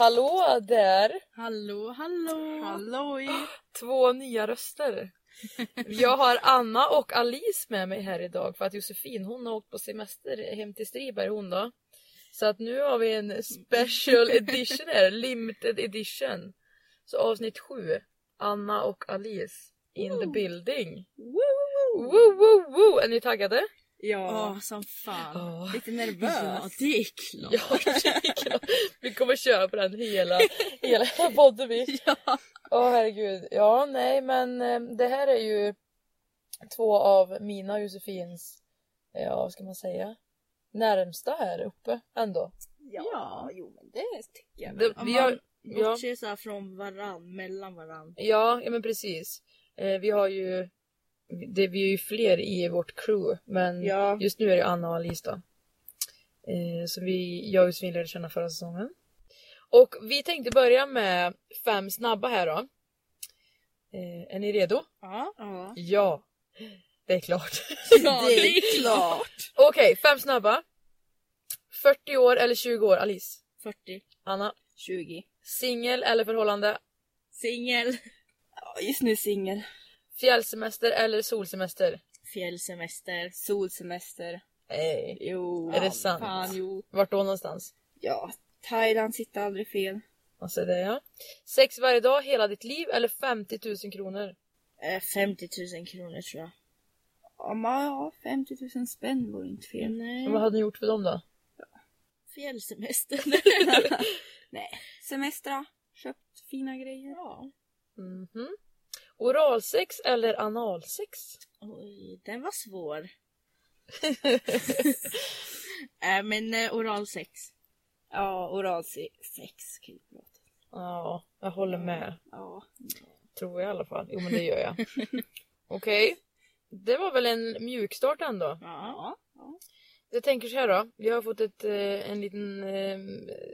Hallå där! Hallå, hallå! Halloj! Två nya röster. Jag har Anna och Alice med mig här idag för att Josefin hon har åkt på semester hem till Striberg hon då. Så att nu har vi en special edition här, limited edition. Så avsnitt sju, Anna och Alice in the building. Woo, woo, woo. Är ni taggade? Ja, Åh, som fan. Ja. lite nervös. Ja, det är klart. Ja, det är klart. vi kommer köra på den hela, hela podden vi. Ja. Åh herregud. Ja, nej men eh, det här är ju två av mina och Josefins, eh, ja vad ska man säga, närmsta här uppe ändå. Ja, Ja. jo men det tycker jag. Det, vi har, ja, bortser så här från varann, mellan varann. ja, ja men precis. Eh, vi har ju, det, vi är ju fler i vårt crew men Ja. just nu är det Anna och Alice då. Eh, så vi, jag och Josefin lärde känna förra säsongen. Och vi tänkte börja med fem snabba här då. Eh, är ni redo? Ja. Ja. Ja, det är klart. Ja, det är klart. Okej, fem snabba. 40 år eller 20 år, Alice? 40. Anna? 20. Singel eller förhållande? Singel. Ja, just nu singel. Fjällsemester eller solsemester? Fjällsemester. Solsemester. Nej. Jo. Är det sant? Fan, jo. Vart då någonstans? Ja, Thailand sitter aldrig fel. Alltså det ja. Sex varje dag hela ditt liv eller 50 000 kronor? Eh, 50 000 kronor tror jag. Ja, ja, 50 000 spänn vore inte fel. Nej. Vad hade ni gjort för dem då? Fjällsemester. Nej. Semestra. Köpt fina grejer. ja. Mhm. Oralsex eller analsex? Oj, den var svår. äh, men eh, oralsex. Ja, oralsex kan ju prata. Ja, jag håller med. Ja. Tror jag i alla fall. Jo men det gör jag. Okej. Det var väl en mjukstart ändå. Ja. Ja. Jag tänker så här då. Vi har fått ett, eh, en liten eh,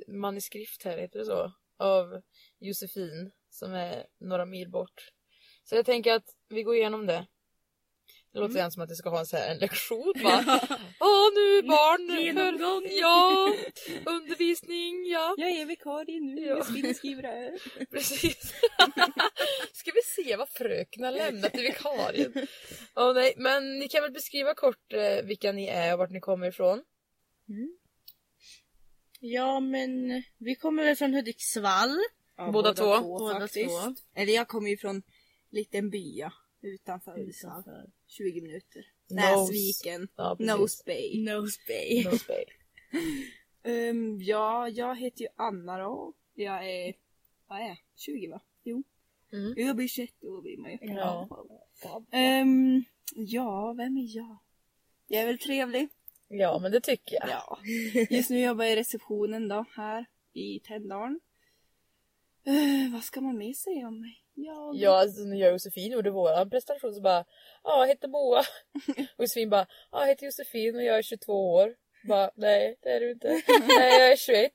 manuskript här, heter det så? Av Josefin som är några mil bort. Så jag tänker att vi går igenom det. Det låter mm. som att det ska ha en, så här, en lektion va? Ja nu barn! Genomgång. För, ja, undervisning, ja. Jag är vikarie nu. Ja. Jag ska skriva det här. Precis. Ska vi se vad fröken har lämnat till vikarien. Åh nej, men ni kan väl beskriva kort eh, vilka ni är och vart ni kommer ifrån? ja, men vi kommer väl från Hudiksvall. Ja, Båda två. Båda faktiskt. två. Eller jag kommer ju från liten by ja, utanför Hudiksvall. 20 minuter. Näsviken. Ja. Nose Bay. Nose Bay. Nose Bay. Ehm, ja, jag heter ju Anna då. Jag är, vad är jag? 20 va? Jo. Mm. Jag blir 21 år blir man ju. Ja. Ehm, ja, vem är jag? Jag är väl trevlig. ja, men det tycker jag. Ja. Just nu jobbar jag i receptionen då, här i Tänndalen. Vad ska man mer säga om mig? Jag... Ja, alltså, när jag och Josefin gjorde våran presentation så bara Ja, jag heter Moa. Och Josefin bara Ja, jag heter Josefin och jag är 22 år. Bara, nej det är du inte. Nej, jag är 21.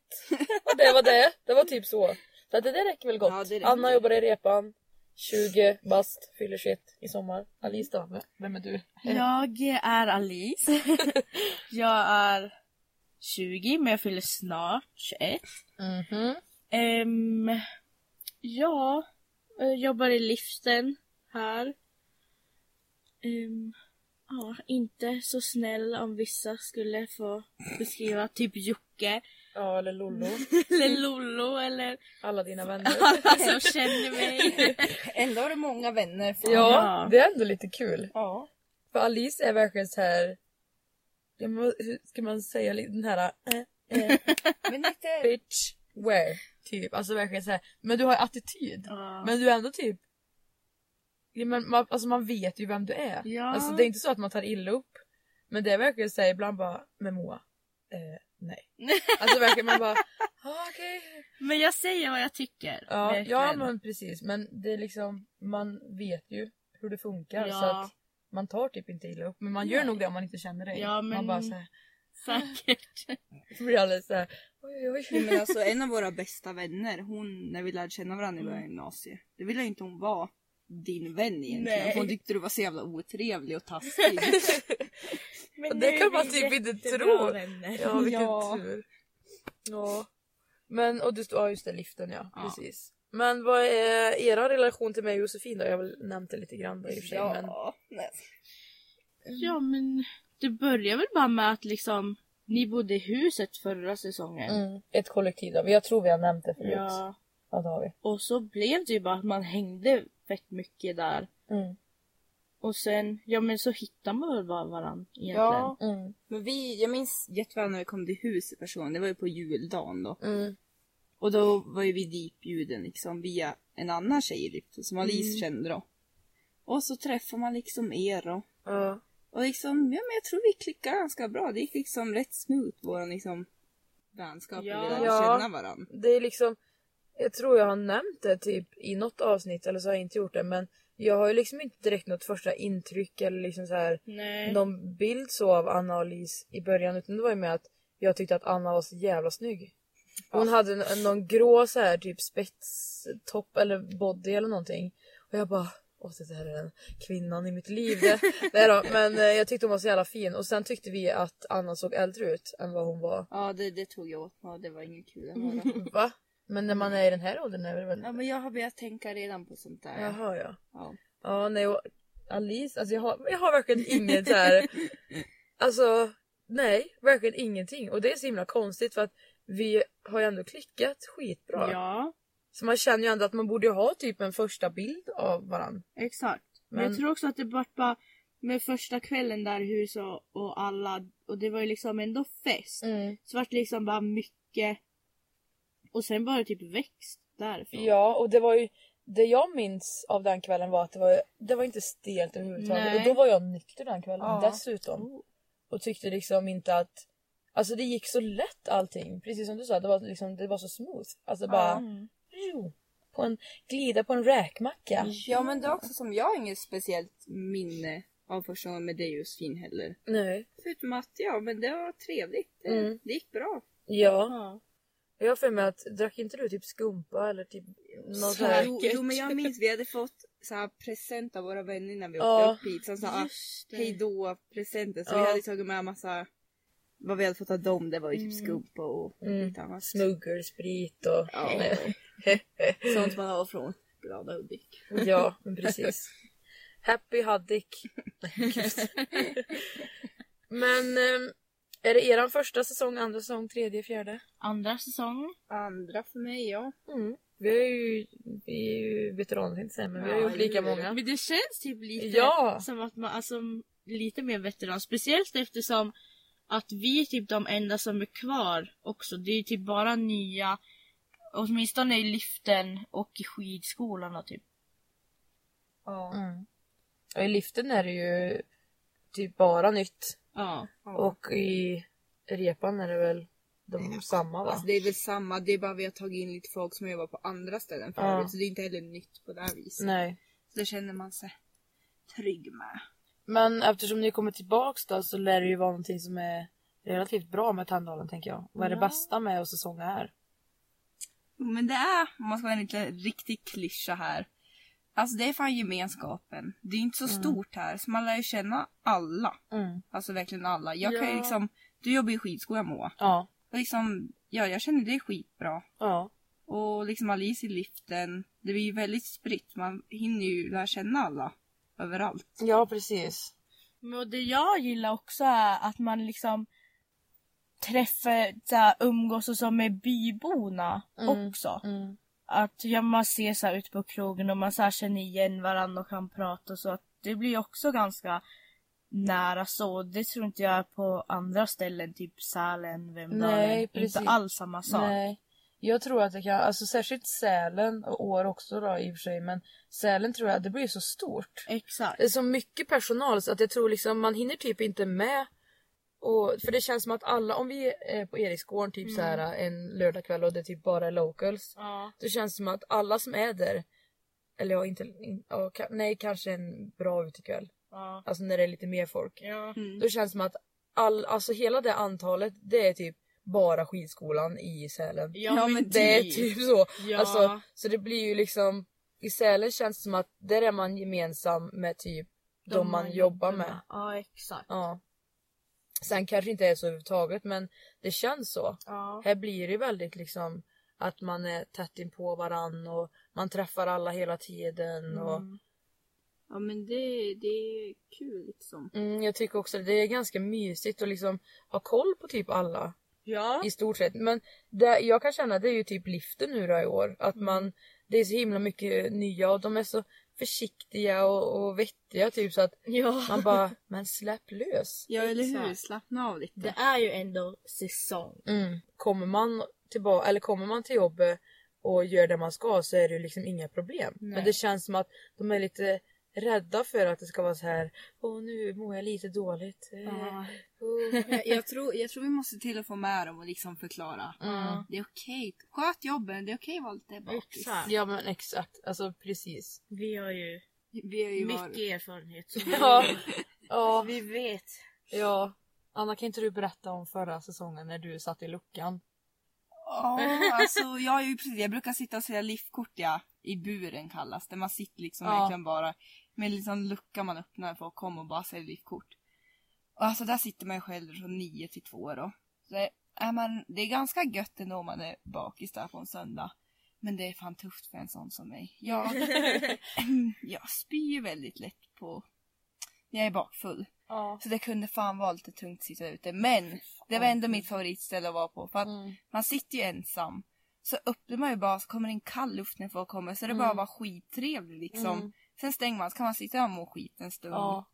Och det var det. Det var typ så. Så att det där räcker väl gott. Ja, räcker. Anna jobbar i repan. 20 bast, fyller 21 i sommar. Alice då? Vem är du? Jag är Alice. jag är 20 men jag fyller snart 21. Mhm. Ehm, ja, jag jobbar i liften här. Ehm, ja, inte så snäll om vissa skulle få beskriva. Typ Jocke Ja, eller Lollo. eller Lollo eller Alla dina vänner. alla som känner mig. Ändå har du många vänner. Fan. Ja, det är ändå lite kul. ja. För Alice är verkligen så här. ja, men vad- Hur ska man säga? Den här eh, eh, Men inte... bitch where typ. Alltså verkligen så här. Men du har ju attityd. Ja. Men du är ändå typ. Ja, men man, alltså man vet ju vem du är. Ja. Alltså det är inte så att man tar illa upp. Men det är verkligen så här ibland bara, med Moa. Eh, nej. Alltså verkligen man bara, ah, okej. Men jag säger vad jag tycker. Ja, verkligen. ja men precis. Men det är liksom, man vet ju hur det funkar. Ja. Så att man tar typ inte illa upp. Men man gör Nej. nog det om man inte känner dig. Ja, men- Man bara såhär, Säkert. så blir alldeles såhär, oj oj Nej, oj. men alltså en av våra bästa vänner, hon, när vi lärde känna varandra i början av gymnasiet, det ville ju inte hon vara din vän egentligen. Nej. Hon tyckte du var så jävla otrevlig och taskig. Men Och det kan man typ inte tro. Vänner. Ja vilken Ja. tur. Ja. Men, och det står, ja just det, liften ja, Ja. precis. Men vad är era relation till mig och Josefin då? Jag har väl nämnt det lite grann då i och för sig. Men... Ja, nej. Ja men det börjar väl bara med att liksom ni bodde i huset förra säsongen. Mm, ett kollektiv då. Jag tror vi har nämnt det förut. Ja. Ja, det har vi. Och så blev det ju bara att man hängde fett mycket där. Mm. Och sen, ja men så hittar man väl bara varandra egentligen. Ja, Mm. men vi, jag minns jätteväl när vi kom till huset person. Det var ju på juldagen då. Mm. Och då var ju vi ditbjuden liksom via en annan tjej som Alice kände då. Och så träffar man liksom er då. Ja. Och liksom, ja men jag tror vi klickade ganska bra. Det gick liksom rätt smooth våran liksom vänskap. Ja. Vi Ja. känna varandra. Det är liksom, jag tror jag har nämnt det typ i något avsnitt eller så har jag inte gjort det men jag har ju liksom inte direkt något första intryck eller liksom så här Nej. någon bild så av Anna och Lis i början utan det var ju med att jag tyckte att Anna var så jävla snygg. Hon hade en, någon grå så här typ spetstopp eller body eller någonting och jag bara Åh, det där är den kvinnan i mitt liv. Nej då, men eh, jag tyckte hon var så jävla fin och sen tyckte vi att Anna såg äldre ut än vad hon var. Ja det, det tog jag åt mig och det var inget kul att höra. Va? Men när man är i den här åldern är det väl... ja men jag har börjat tänka redan på sånt där. Jaha ja. Ja. Ja, nej och Alice, alltså jag har, jag har verkligen inget så här. Alltså, nej, verkligen ingenting. Och det är så himla konstigt för att vi har ju ändå klickat skitbra. Ja, Så man känner ju ändå att man borde ha typ en första bild av varandra. exakt. Men, Men- jag tror också att det vart bara med första kvällen där i huset och, alla, och det var ju liksom ändå fest. Så vart det liksom bara mycket och sen bara typ växt därifrån. Ja, och det var ju det jag minns av den kvällen var att det var, det var inte stelt överhuvudtaget. Nej. Och då var jag nykter den kvällen Ja. dessutom. Och tyckte liksom inte att Alltså det gick så lätt allting. Precis som du sa, det var, liksom, det var så smooth. Alltså bara Mm. Jo, på en, glida på en räkmacka. Ja men det är också som jag har inget speciellt minne av första gången med dig Josefin heller. Nej. Förutom att ja men det var trevligt. Det, Mm. det gick bra. Ja. Ja. Jag har för mig att drack inte du typ skumpa eller typ något så här? Jo, jo men jag minns vi hade fått så här present av våra vänner när vi åkte Ja. upp hit. Som det. hejdå presenter. Så Ja. vi hade tagit med massa vad vi hade fått av dem det var ju typ skumpa och Mm. lite annat. Smuggelsprit och... Ja. Sånt man har från Glada Hudik. ja, men precis. Happy Haddick. men ehm, är det eran första säsong, andra säsong, tredje, fjärde? Andra säsong. Andra för mig ja. Mm. Vi är ju, vi är ju veteraner tänkte säga, men vi har Ja, gjort lika många. Men det känns typ lite Ja. som att man, alltså lite mer veteran. Speciellt eftersom att vi är typ de enda som är kvar också. Det är ju typ bara nya, åtminstone i liften och i skidskolorna typ. Ja. Mm. Och i liften är det ju typ bara nytt. Ja. Och i repan är det väl de samma va? Alltså det är väl samma, det är bara vi har tagit in lite folk som jobbar på andra ställen förut. Ja. Så det är inte heller nytt på det här viset. Nej. Så det känner man sig trygg med. Men eftersom ni kommer tillbaks då så lär det ju vara någonting som är relativt bra med Tänndalen tänker jag. Vad är det Ja. bästa med att säsonga här? Men det är, om man ska vara en lite riktig klyscha här. Alltså det är fan gemenskapen. Det är inte så stort här så man lär ju känna alla. Mm. Alltså verkligen alla. Jag kan ju Ja. liksom, du jobbar i skidskola Moa. Ja. Och liksom, ja jag känner det är skitbra. Ja. Och liksom Alice i liften. Det blir ju väldigt spritt. Man hinner ju lära känna alla. Överallt. Ja precis. Men och det jag gillar också är att man liksom träffar, så här, umgås och så med byborna Mm. också. Mm. Att ja, man ser så här ute på krogen och man så här känner igen varandra och kan prata och så. Att det blir också ganska nära så. Det tror inte jag är på andra ställen, typ Sälen, Vemdalen. Nej, precis. Inte alls samma sak. Nej. Jag tror att det kan, alltså särskilt Sälen och År också då i och för sig men Sälen tror jag det blir så stort. Exakt. Det är så mycket personal så att jag tror liksom man hinner typ inte med. Och, för det känns som att alla, om vi är på Eriksgården typ så här en lördagkväll och det typ bara är locals. Ja. Det känns som att alla som är där, eller ja, inte, in, ja, ka, nej kanske en bra utekväll. Ja. Alltså när det är lite mer folk. Ja. Då känns det som att all, alltså hela det antalet det är typ bara skidskolan i Sälen. Ja, men Det är typ. typ så. Ja. Alltså, så det blir ju liksom i Sälen känns det som att där är man gemensam med typ de, man, jobbar med. Ja, exakt. Ja. Sen kanske inte är så överhuvudtaget men det känns så. Ja. Här blir det väldigt liksom att man är tätt in på varann och man träffar alla hela tiden. Och, Mm. Ja men det, det är kul liksom. mm, jag tycker också det är ganska mysigt att liksom ha koll på typ alla Ja. i stort sett. Men det jag kan känna det är ju typ liften nu då i år. Att man, det är så himla mycket nya och de är så försiktiga och, och vettiga typ så att ja. man bara, men släpp lös. Ja eller hur, slappna av lite. Det är ju ändå säsong. Mm. Kommer man tillbaka, eller kommer man till jobbet och gör det man ska så är det ju liksom inga problem. Nej. Men det känns som att de är lite rädda för att det ska vara så här, åh nu mår jag lite dåligt. Eh, Ja. oh. jag, tror, jag tror vi måste till att få med dem och liksom förklara. Mm. Det är okej. Sköt jobben, det är okej att vara lite bakis. Exakt. Ja men exakt, alltså precis. Vi har ju Vi har ju mycket varit... erfarenhet. Ja, vi, ja, vi vet. ja. Anna kan inte du berätta om förra säsongen när du satt i luckan? Ja, alltså jag, är ju precis, jag brukar sitta och säga liftkort ja, i buren kallas det. Man sitter liksom Ja. verkligen bara med liten lucka man öppnar för att komma och bara säga liftkort. Och alltså där sitter man ju själv från nio till två då. Så är man, det är ganska gött ändå om man är bakis där på en söndag. Men det är fan tufft för en sån som mig. Jag, jag spyr väldigt lätt på när jag är bakfull. Ja. Så det kunde fan vara lite tungt att sitta ute. Men det var ändå mitt favoritställe att vara på. För att Mm. man sitter ju ensam. Så öppnar man ju bara så kommer det in kall luft när folk kommer. Så det Mm. bara var skittrevligt liksom. Mm. Sen stänger man så kan man sitta och må skit en stund. Ja.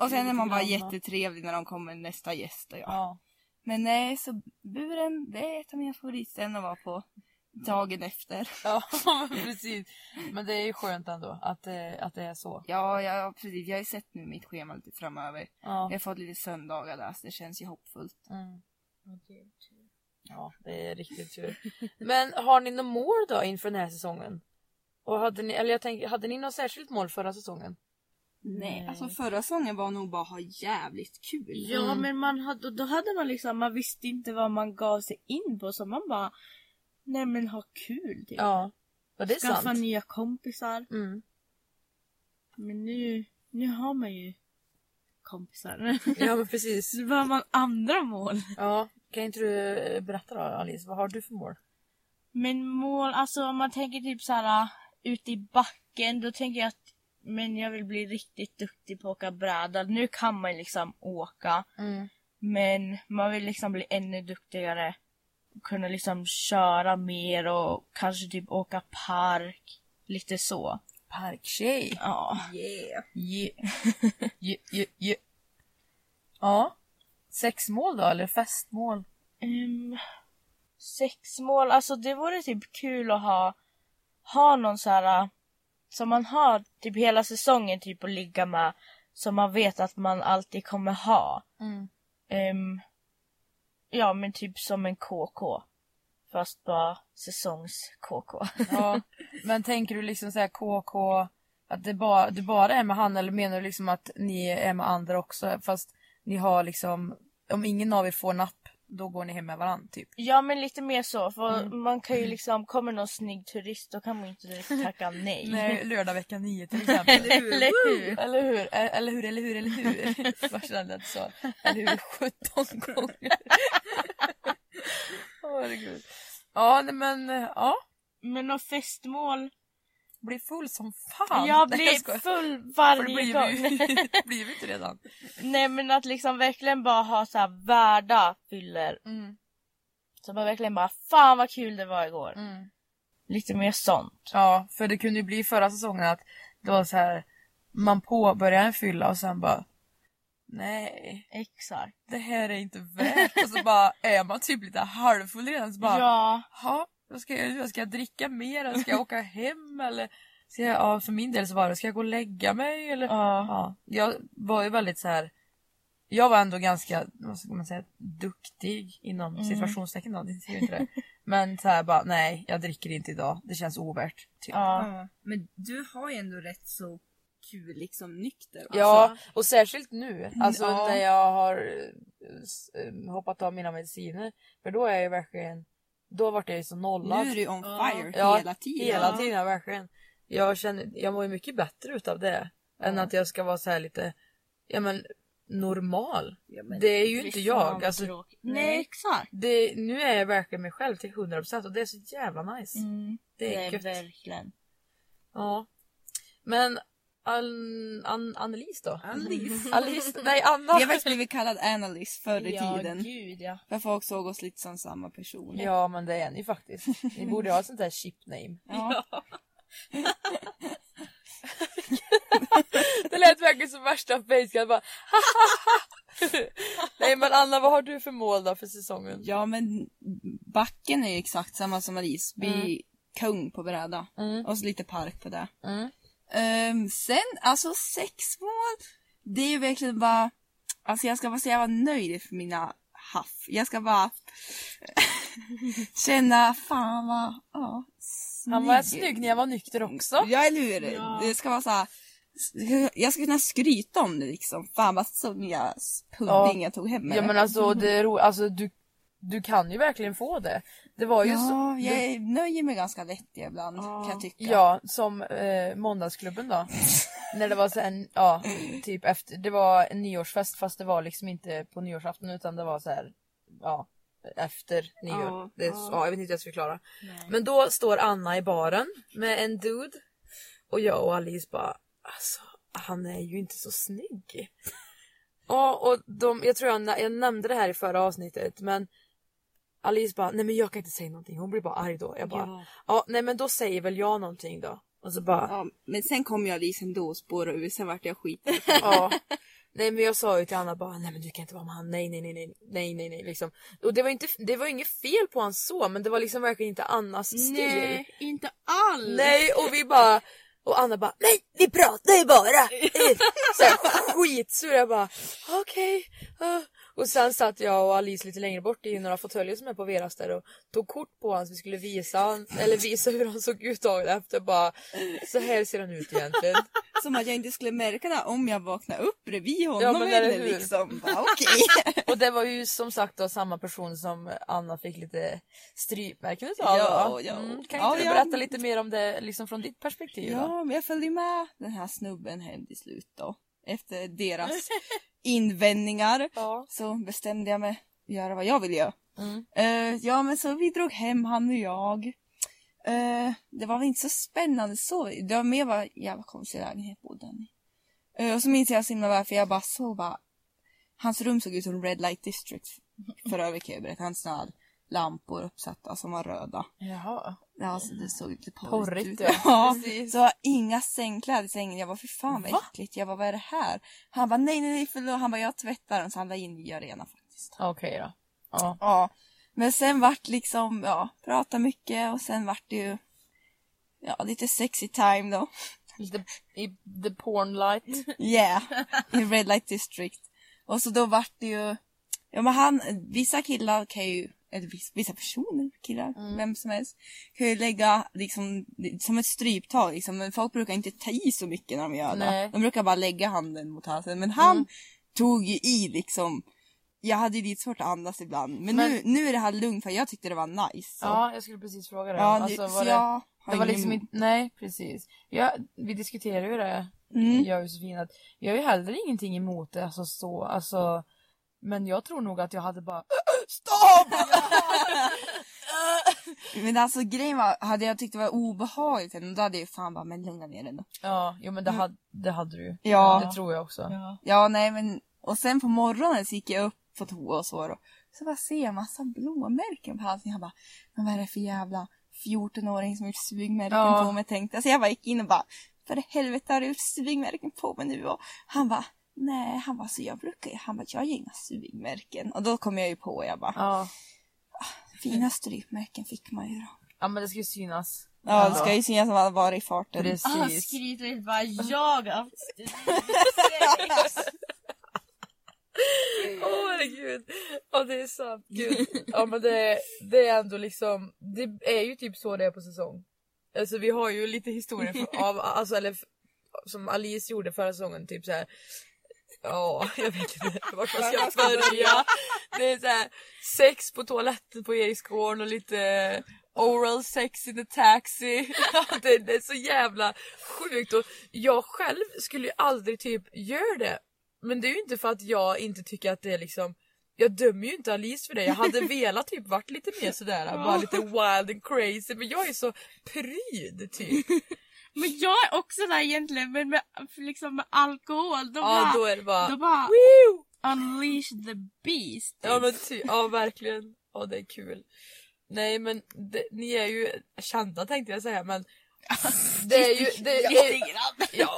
och sen är man bara jättetrevlig när de kommer nästa gäst. Och ja. Ja. Men nej, så buren det är ett av mina favoritställen att vara på. Dagen efter. Ja, men precis. Men det är ju skönt ändå att det, att det är så. Ja, ja, precis. Jag har ju sett nu mitt schema lite framöver. Ja. Jag har fått lite söndagar där så det känns ju hoppfullt. Mm. Ja, det är riktigt tur. Men har ni något mål då inför den här säsongen? Och hade ni, eller jag tänker, hade ni något särskilt mål förra säsongen? Nej, alltså förra säsongen var nog bara ha jävligt kul. Ja Mm. men man hade, då hade man liksom, man visste inte vad man gav sig in på så man bara Nej men ha kul typ. Ja. Ja, det är Skaffa sant. nya kompisar. Mm. Men nu, nu har man ju kompisar. Ja, men precis. Så behöver man andra mål. Ja, kan inte du eh, berätta då Alice, vad har du för mål? Men mål, alltså om man tänker typ så här ute i backen, då tänker jag att men jag vill bli riktigt duktig på att åka bräda. Nu kan man liksom åka, Mm. men man vill liksom bli ännu duktigare. Kunna liksom köra mer och kanske typ åka park. Lite så. Parktjej. Ja. Yeah. Yeah. yeah, yeah, yeah. Ja. Sex mål då, eller festmål? Um, sex mål, alltså det vore typ kul att ha, ha någon så här som man har typ hela säsongen typ att ligga med. Som man vet att man alltid kommer ha. Mm. Ehm, ja men typ som en KK. Fast bara säsongs-KK. Ja, men tänker du liksom såhär KK, att det bara, du bara är med han eller menar du liksom att ni är med andra också fast ni har liksom, om ingen av er får napp, då går ni hem med varandra typ? ja men lite mer så. För Mm. man kan ju liksom, kommer någon snygg turist då kan man ju inte direkt tacka nej. Nej, lördag vecka nio till exempel. Eller hur? Eller hur? Eller hur, eller hur, eller hur? Du sa? Eller hur 17 gånger. Åh herregud. Ja, nej, men ja. Men något festmål. Blir full som fan. jag blir full varje gång. blir vi inte redan. Nej men att liksom verkligen bara ha så här värda fyller. Mm, Så man verkligen bara, fan vad kul det var igår. mm. Lite mer sånt. Ja, för det kunde ju bli förra säsongen att det var så här. Man påbörjar en fylla och sen bara Nej, Exakt. det här är inte värt. Och så bara är man typ lite halvfull redan. Så bara, Ja. Ja, vad ska jag göra? Ska jag dricka mer? Eller ska jag åka hem? Eller ska jag, ja, för min del så var det, ska jag gå och lägga mig? Eller, Ja. ja, jag var ju väldigt så här. Jag var ändå ganska, vad ska man säga, duktig inom Mm. situationstecken då, det ser ju inte det. Men så här bara, nej, jag dricker inte idag. Det känns ovärt. Typ. Ja. Ja, men du har ju ändå rätt så kul liksom nykter. Ja, och särskilt nu. Alltså Ja. när jag har eh, eh, hoppat av mina mediciner. För då är jag verkligen, då vart jag ju så nollad. Nu är du on fire Ja, hela tiden. Hela tiden, ja, verkligen. Jag känner, jag mår ju mycket bättre utav det. Än att jag ska vara så här lite, ja men normal. Ja, men- Det är ju inte jag. Alltså, nej. Exakt. det, nu är jag verkligen mig själv till 100% och det är så jävla nice. Mm, Det det är är gött. verkligen. Ja. Men An, An, Annelise då? Alice? Nej Anna! Vi har faktiskt blivit kallad Annalise förr i ja, tiden. gud ja. För folk såg oss lite som samma person. Ja men det är ni faktiskt. Ni borde ha ett sånt där chip name. Ja. Det lät verkligen som värsta facecam. Bara Nej men Anna vad har du för mål då för säsongen? ja, men backen är ju exakt samma som Alice. Bli Mm. kung på bräda. Mm. Och så lite park på det. Mm. Ehm, sen, alltså sexmål. Det är ju verkligen bara... Alltså jag ska bara säga jag var nöjd för mina haff. Jag ska bara känna, fan vad, ja, Han var snygg när jag var nykter också. Ja, eller hur? Ja. Det ska vara så här. Jag ska kunna skryta om det liksom. Fan vad Sonja pudding Ja. jag tog hem med Ja men alltså, det är ro- alltså du, du kan ju verkligen få det. Det var ju så... Ja, jag är- nöjer mig ganska lätt ibland kan jag tycka. Ja, som eh, måndagsklubben då. När det var sen, ja, typ efter, det var en nyårsfest fast det var liksom inte på nyårsafton utan det var så här, ja, efter nyår. Ja, det ja. ja, jag vet inte hur jag ska förklara. Nej. Men då står Anna i baren med en dude och jag och Alice bara, alltså han är ju inte så snygg. Ja, och de, jag tror jag, jag nämnde det här i förra avsnittet men Alice bara, nej men jag kan inte säga någonting, hon blir bara arg då. Jag bara, Ja. ja nej men då säger väl jag någonting då. Och så bara, Ja, men sen kom jag Alice ändå och spårade ur, sen vart jag skit. ja. Nej men jag sa ju till Anna bara, nej men du kan inte vara med han, nej nej nej nej nej nej nej liksom. Och det var inte, det var inget fel på han så men det var liksom verkligen inte Annas stil. Nej, inte alls. Nej och vi bara och Anna bara nej vi pratar ju bara. Såhär skitsur jag bara okej. ah." Och sen satt jag och Alice lite längre bort i några fåtöljer som är på Veras där och tog kort på honom så vi skulle visa han, eller visa hur han såg ut dagen efter bara så här ser han ut egentligen. Som att jag inte skulle märka det om jag vaknade upp bredvid honom Ja, men eller hur? liksom. Bara, Okej. Och det var ju som sagt då samma person som Anna fick lite strypmärken utav. Ja, ja. Mm, kan Ja, inte du ja. berätta lite mer om det liksom från ditt perspektiv? då? Ja, men jag följde med den här snubben hem till slut då. Efter deras invändningar Ja. så bestämde jag mig att göra vad jag ville göra. Mm. Eh, ja, men så vi drog hem han och jag. Eh, det var väl inte så spännande så. Det var mer vad jävla konstig lägenhet bodde han i. Eh, och så minns jag så himla väl för jag bara såg bara. Hans rum såg ut som Red Light District. För övrigt kan jag berätta. Han här lampor uppsatta som var röda. Jaha. Ja, alltså det såg lite porrigt, Porrigt, ut. ja. Precis. Så inga sängkläder i sängen. Jag var för fan vad Va? äckligt. Jag bara, vad är det här? Han bara, nej, nej, nej, förlåt. Han bara, jag tvättar den. Så han la in nya rena faktiskt. Okej då. Ja. Ja. Men sen vart liksom, ja, prata mycket och sen vart det ju, ja, lite sexy time då. Lite i the porn light. Yeah, i Red Light District. Och så då vart det ju, ja men han, vissa killar kan ju, eller vissa, vissa personer, killar, Mm. vem som helst, kan ju lägga liksom som ett stryptag liksom. Men folk brukar inte ta i så mycket när de gör Nej. det. De brukar bara lägga handen mot halsen. Men han Mm. tog ju i liksom. Jag hade ju lite svårt att andas ibland. Men, Men- nu, nu är det här lugnt för jag tyckte det var nice. Så. Ja, jag skulle precis fråga det. Ja, alltså, det, var det, jag det var liksom inte, nej precis. Ja, vi diskuterade ju det, Mm. jag och Josefin, att jag har ju heller ingenting emot det, alltså så, alltså. Men jag tror nog att jag hade bara Stopp! Men alltså grejen var, hade jag tyckt det var obehagligt då hade jag ju fan bara, men lugna ner dig då. ja, jo men det hade, det hade du ju. Ja. Det tror jag också. Ja. Ja, nej men, och sen på morgonen så gick jag upp på toa och så då. Så bara ser jag massa blåmärken på halsen. Jag bara, men vad är det för jävla 14-åring som har gjort svingmärken Ja. på mig tänkte jag. Så jag bara gick in och bara, för helvete har du gjort svingmärken på mig nu? Och han bara, nej, han bara, så jag brukar ju, han bara, jag gör inga svingmärken. Och då kom jag ju på, jag bara, Ja. fina strypmärken fick man ju då. ja, men det ska ju synas. Ja, det ska ju synas som att man varit i farten. Precis. Han skryter bara jag har haft strypsex. Åh herregud. Ja det är sant. Gud. Ja men det, det är ändå liksom, det är ju typ så det är på säsong. Alltså vi har ju lite historier av, alltså eller som Alice gjorde förra säsongen typ så här. Ja, jag vet inte vart man ska börja. Det är så här, sex på toaletten på Eriksgården och lite oral sex in a taxi. det, det är så jävla sjukt och jag själv skulle ju aldrig typ göra det. men det är ju inte för att jag inte tycker att det är liksom jag dömer ju inte Alice för det. Jag hade velat typ varit lite mer sådär, bara lite wild and crazy. Men jag är så pryd typ. Men jag är också där egentligen, men med, liksom med alkohol, då Ja bara, då är det bara... då bara Woo! unleash the beast. Ja men ty, ja verkligen. Ja det är kul. Nej men det, ni är ju kända tänkte jag säga men det är ju... Det grann. ja,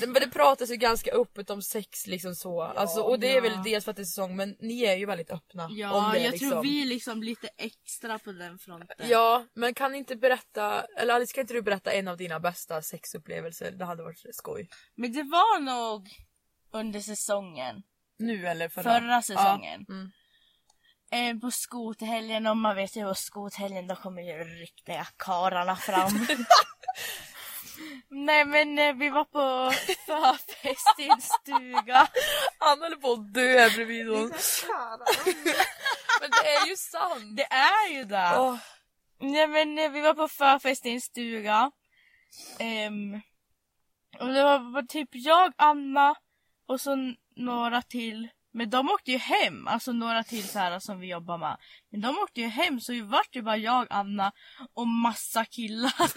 men det pratas ju ganska öppet om sex liksom så. Alltså, och det är väl Ja. dels för att det är säsong men ni är ju väldigt öppna om Ja, det jag liksom. tror vi är liksom lite extra på den fronten. Ja, men kan inte berätta, eller Alice kan inte du berätta en av dina bästa sexupplevelser? Det hade varit skoj. Men det var nog under säsongen. Nu eller förra? Förra säsongen. Ja. Mm. Eh, på skothelgen, och man vet ju på skothelgen då kommer ju riktiga karlarna fram. Nej men eh, vi var på förfest i en stuga. Han håller på att dö bredvid hon. men det är ju sant! Det är ju det. Åh, Nej men eh, vi var på förfest i en stuga. Ehm, och det var bara typ jag, Anna och så några till. Men de åkte ju hem, alltså några till så här som vi jobbar med. Men de åkte ju hem så det vart ju bara jag, Anna och massa killar.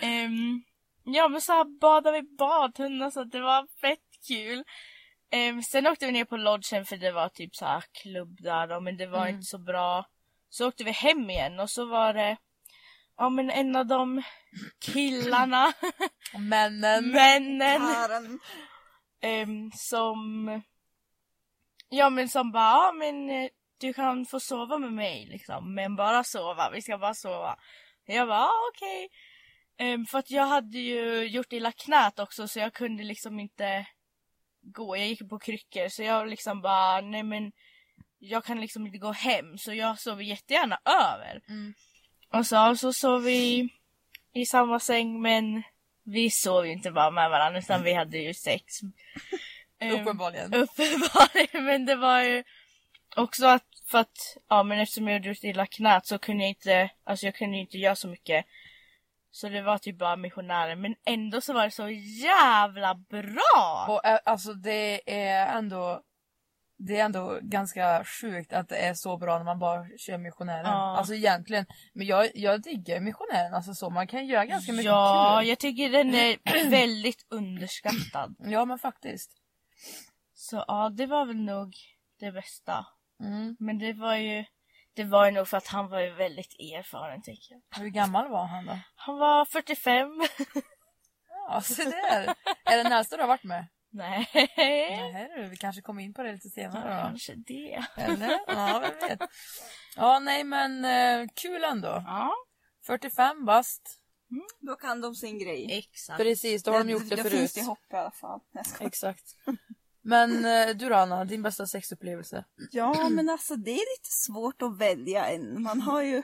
Ehm, ja men så här badade vi badtunna så att det var fett kul. Ehm, sen åkte vi ner på lodgen för det var typ så här klubb där då, men det var Mm. inte så bra. Så åkte vi hem igen och så var det Ja men en av de killarna, männen. männen Karen. Ehm, som Ja men som bara, ja men eh, du kan få sova med mig liksom, men bara sova, vi ska bara sova. Jag bara, ah, okej. Ehm, för att jag hade ju gjort illa knät också så jag kunde liksom inte gå, jag gick på kryckor så jag liksom bara, nej men jag kan liksom inte gå hem så jag sov jättegärna över. Mm. Och så, så sov vi i samma säng men vi sov ju inte bara med varandra utan vi hade ju sex. Ehm, Uppenbarligen. Uppenbarligen, men det var ju också att för att, ja men eftersom jag gjort illa knät så kunde jag inte, alltså jag kunde inte göra så mycket. Så det var typ bara missionärer, men ändå så var det så jävla bra! Och eh, alltså det är ändå det är ändå ganska sjukt att det är så bra när man bara kör missionären. Ja. Alltså egentligen, men jag, jag diggar missionären. Alltså så, man kan göra ganska mycket ja, kul. jag tycker den är väldigt underskattad. Ja men faktiskt. Så ja, det var väl nog det bästa. Mm. Men det var ju, det var ju nog för att han var ju väldigt erfaren tycker jag. Hur gammal var han då? Han var 45. Ja, se där. är det nästa du har varit med? Nej. Nej du, vi kanske kommer in på det lite senare då. Kanske det. Eller? Ja, vem vet. Ja, nej men eh, kul ändå. Ja, 45 bast. Då kan de sin grej. exakt. Precis, då har de gjort det Då förut. finns det hopp i alla fall. Exakt. Men eh, du då Anna, din bästa sexupplevelse? Ja, men alltså det är lite svårt att välja en. Man har ju...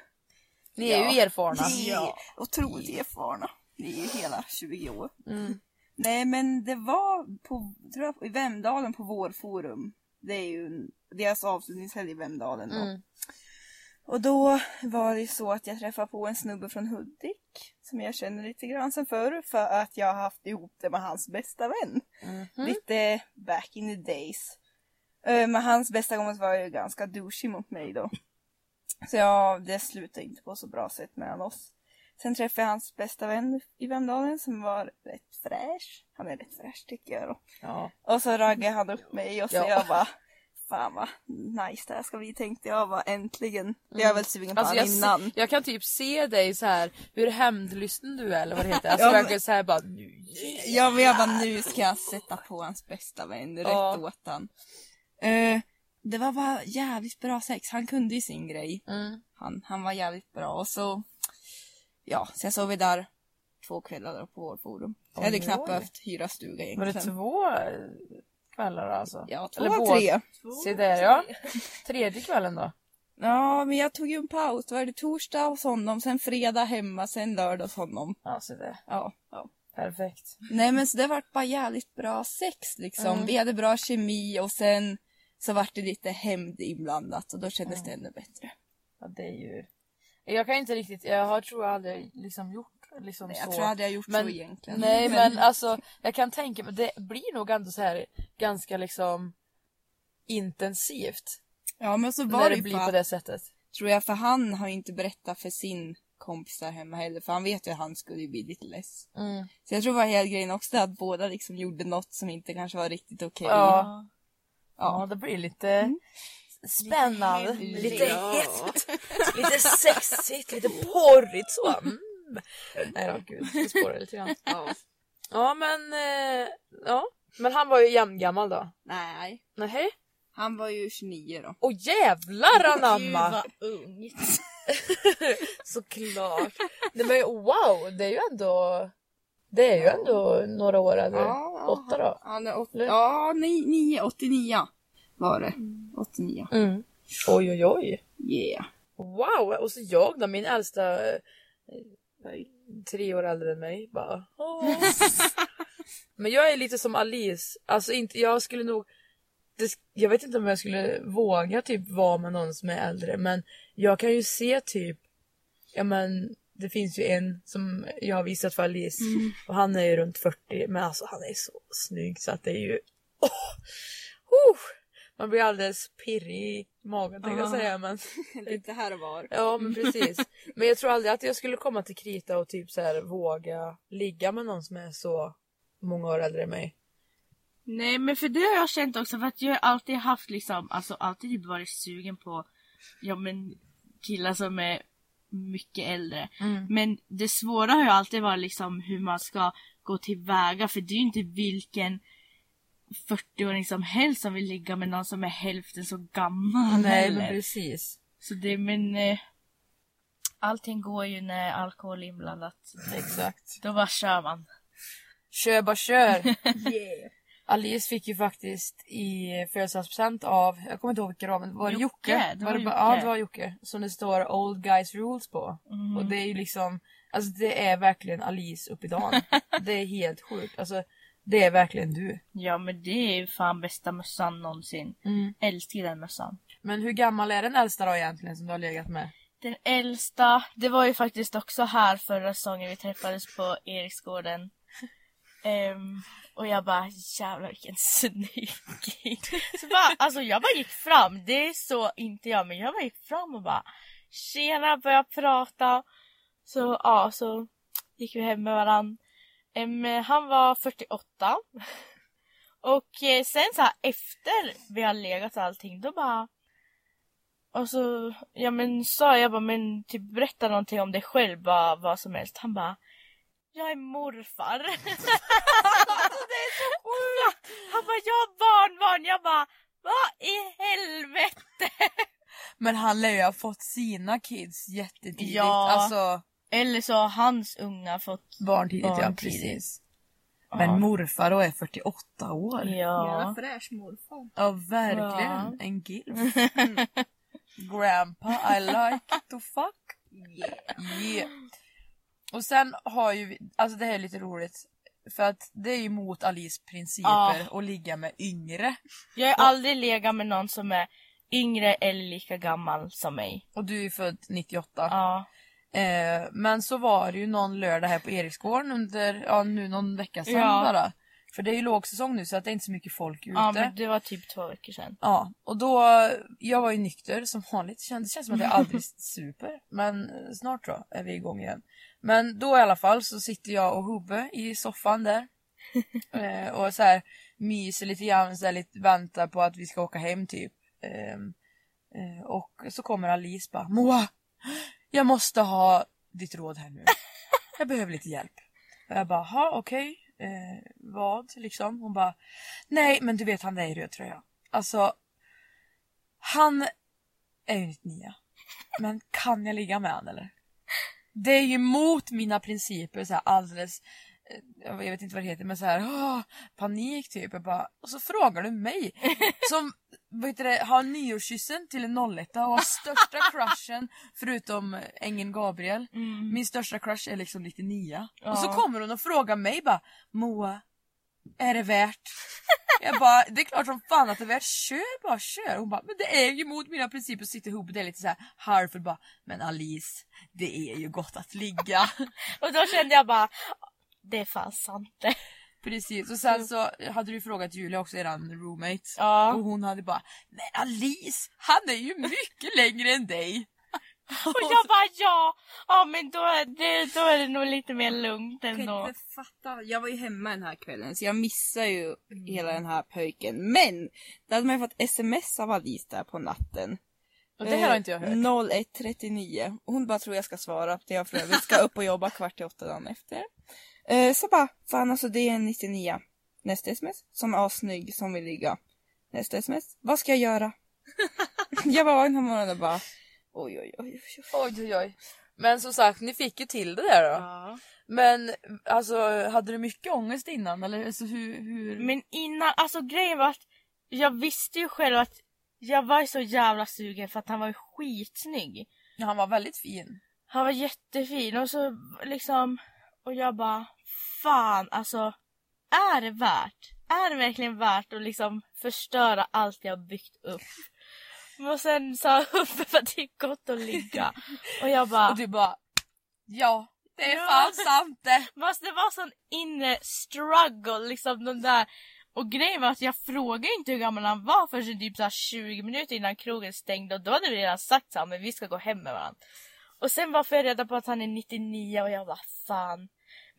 Ni är ju Ja. erfarna. Ni är otroligt erfarna. Ni är ju hela 20 år. Mm. Nej, men det var på, tror jag, i Vemdalen på Vårforum. Det är ju deras avslutningshelg i Vemdalen då. Mm. Och då var det så att jag träffade på en snubbe från Hudik som jag känner lite grann sen förr för att jag har haft ihop det med hans bästa vän. Mhm. Lite back in the days. Eh, Men hans bästa kompis var ju ganska douchig mot mig då. Så ja, det slutade inte på så bra sätt mellan oss. Sen träffade jag hans bästa vän i Vemdalen som var rätt fräsch. Han är rätt fräsch tycker jag då. Ja. Och så raggade han upp mig och så Ja. jag bara Fan vad nice det här ska bli tänkte jag bara äntligen. Jag är väl sugen på Alltså honom innan. se, jag kan typ se dig så här hur hämndlysten du är eller vad det heter. Alltså Ja, men- verkligen så här bara nu Ja men jag bara nu ska jag sätta på hans bästa vän rätt Ja. åt han. Eh, det var bara jävligt bra sex. Han kunde ju sin grej. Mm. Han, han var jävligt bra och så Ja, sen sov vi där två kvällar på vårt forum. Jag hade knappt behövt hyra stuga Var det egentligen. två kvällar alltså? Ja, två Eller båda? tre. Se där ja. Tredje kvällen då? Ja, men jag tog ju en paus. Då var det torsdag hos honom, sen fredag hemma, sen lördag hos honom. Ja, se där. Ja, ja. Perfekt. Nej men så det vart bara jävligt bra sex liksom. Mm. Vi hade bra kemi och sen så vart det lite hämnd inblandat och då kändes det ännu bättre. Ja, det är ju... Jag kan inte riktigt, jag har tror jag aldrig liksom gjort liksom Nej, så. jag tror jag hade gjort Men- så egentligen. Nej men alltså jag kan tänka mig det blir nog ändå så här ganska liksom intensivt Ja men så var när det det blir på det sättet. tror jag, för han har ju inte berättat för sin kompis där hemma heller, för han vet ju att han skulle bli lite less. Mm. Så jag tror var hela grejen också att båda liksom gjorde något som inte kanske var riktigt okej. Ja. Ja Ja. det blir lite spännande, Lite. Ja. hett, lite sexigt, lite porrigt så. Mm. Nej då gud, det spårar lite grann. Ja. Ja men, eh, ja. Men han var ju jämngammal då. Nej. Nej. Han var ju 29 då. Åh jävlar Gud anamma! vad ung. Såklart. Nej men wow, det är ju ändå Det är ju ändå några år äldre. Åtta då? Han är Eller? ja, ni- nio, 89 var det. 89. Mm. Oj oj oj. Yeah. Wow! Och så jag då, min äldsta eh, tre år äldre än mig. Bara, åh. Men jag är lite som Alice. Alltså inte, jag skulle nog det, jag vet inte om jag skulle våga typ vara med någon som är äldre men jag kan ju se typ Ja men det finns ju en som jag har visat för Alice och han är ju runt 40 men alltså han är så snygg så att det är ju åh, oh, Man blir alldeles pirrig i magen tänkte jag Ja. säga men Lite här och var. Ja men precis. Men jag tror aldrig att jag skulle komma till krita och typ så här våga ligga med någon som är så många år äldre än mig. Nej men för det har jag känt också för att jag har alltid haft liksom, alltså alltid typ varit sugen på, ja men killar som är mycket äldre. Men det svåra har ju alltid varit liksom hur man ska gå tillväga för det är ju inte vilken 40-åring som helst som vill ligga med någon som är hälften så gammal Nej men precis. Så det men eh, allting går ju när alkohol är inblandat. Exakt. Då bara kör man. Kör bara kör. Yeah. Alice fick ju faktiskt i födelsedagspresent av, jag kommer inte ihåg vilka det var men var det Jocke, Jocke? det var det, Jocke. Ja det var Jocke. Som det står Old Guys Rules på. Mm. Och det är ju liksom, alltså det är verkligen Alice upp i dagen. det är helt sjukt. Alltså det är verkligen du. Ja men det är ju fan bästa mössan någonsin. Älskar den mössan. Men hur gammal är den äldsta då egentligen som du har legat med? Den äldsta, det var ju faktiskt också här förra säsongen vi träffades på Eriksgården. Ehm, och jag bara jävlar vilken snygg Så bara, alltså jag bara gick fram, det är så inte jag men jag bara gick fram och bara Tjena, började prata. Så ja, så gick vi hem med varann. Han var 48. Och eh, sen så här efter vi har legat och allting då bara och så, ja men sa jag bara, men typ berätta någonting om dig själv, bara vad som helst. Han bara, jag är morfar. det är så sjukt! Han bara, jag har barnbarn. Jag bara, vad i helvete? Men han lär ju ha fått sina kids jättetidigt. Ja. Alltså Eller så har hans unga fått... barntidigt ja, Barntidigt. precis. Ja. Men morfar då är 48 år. Ja. Jävla fräsch morfar. Ja verkligen. Ja. En gilf. Mm. Grandpa I like to fuck. Yeah. Yeah. Och sen har ju vi, alltså det här är lite roligt. För att det är ju mot Alice principer Ja. att ligga med yngre. Jag har aldrig legat med någon som är yngre eller lika gammal som mig. Och du är född 98. Ja. Eh, men så var det ju någon lördag här på Eriksgården under, ja nu någon vecka sedan Ja. bara. För det är ju lågsäsong nu så att det är inte så mycket folk ute. ja, men det var typ två veckor sedan. Ja, och då, jag var ju nykter som vanligt. Det känns, det känns som att jag aldrig super. Men eh, snart så är vi igång igen. Men då i alla fall så sitter jag och Hubbe i soffan där. eh, och så här myser lite grann, så här, lite, väntar på att vi ska åka hem typ. Ehm, eh, och så kommer Alice bara Moa! Jag måste ha ditt råd här nu. Jag behöver lite hjälp. Och jag bara, ha okej. Eh, vad liksom? Hon bara, nej men du vet han där i röd tröja. Alltså, han är ju 99. Men kan jag ligga med han eller? Det är ju mot mina principer så här alldeles, eh, jag vet inte vad det heter men så här åh, panik typ. Jag bara, och så frågar du mig som vad heter det, har nyårskyssen till en 01 och har största crushen förutom Ängeln Gabriel. Mm. Min största crush är liksom 99. Ja. Och så kommer hon och frågar mig bara Moa, är det värt? Jag bara, det är klart som fan att det är värt kör bara kör. Hon bara, men det är ju mot mina principer att sitta ihop. Det är lite så här halvfull bara, men Alice, det är ju gott att ligga. Och då kände jag bara, det är fan sant det. Precis, och sen så hade du frågat Julia också, eran roommate. Ja. Och hon hade bara, men Alice, han är ju mycket längre än dig. Och jag bara ja, ja men då är det, då är det nog lite mer lugnt Jag kan ändå. inte fatta. Jag var ju hemma den här kvällen så jag missade ju hela den här pöjken. Men! Då hade man ju fått sms av Alice där på natten. Och det här har inte jag hört. Eh, 01.39. Och Hon bara tror jag ska svara det jag för övrigt ska upp och jobba kvart i åtta dagen efter. Eh, så bara, fan alltså det är en 99. Nästa sms, som är snygg som vill ligga. Nästa sms, vad ska jag göra? jag var den här morgonen och bara, oj oj oj. oj. Oj oj oj. Men som sagt, ni fick ju till det där då. Ja. Men alltså, hade du mycket ångest innan? Eller alltså, hur, hur... Men innan, alltså grejen var att jag visste ju själv att jag var så jävla sugen för att han var ju skitsnygg. Han var väldigt fin. Han var jättefin och så liksom, och jag bara fan alltså, är det värt? Är det verkligen värt att liksom förstöra allt jag byggt upp? Och sen sa Uffe att det är gott att ligga. Och jag bara, Och du bara, ja, det är Ja. fan sant det. Fast det var sån inre struggle liksom den där och grejen var att jag frågade inte hur gammal han var förrän typ så här 20 minuter innan krogen stängde och då hade vi redan sagt så här, men vi ska gå hem med varandra. Och sen var jag reda på att han är 99 och jag bara fan.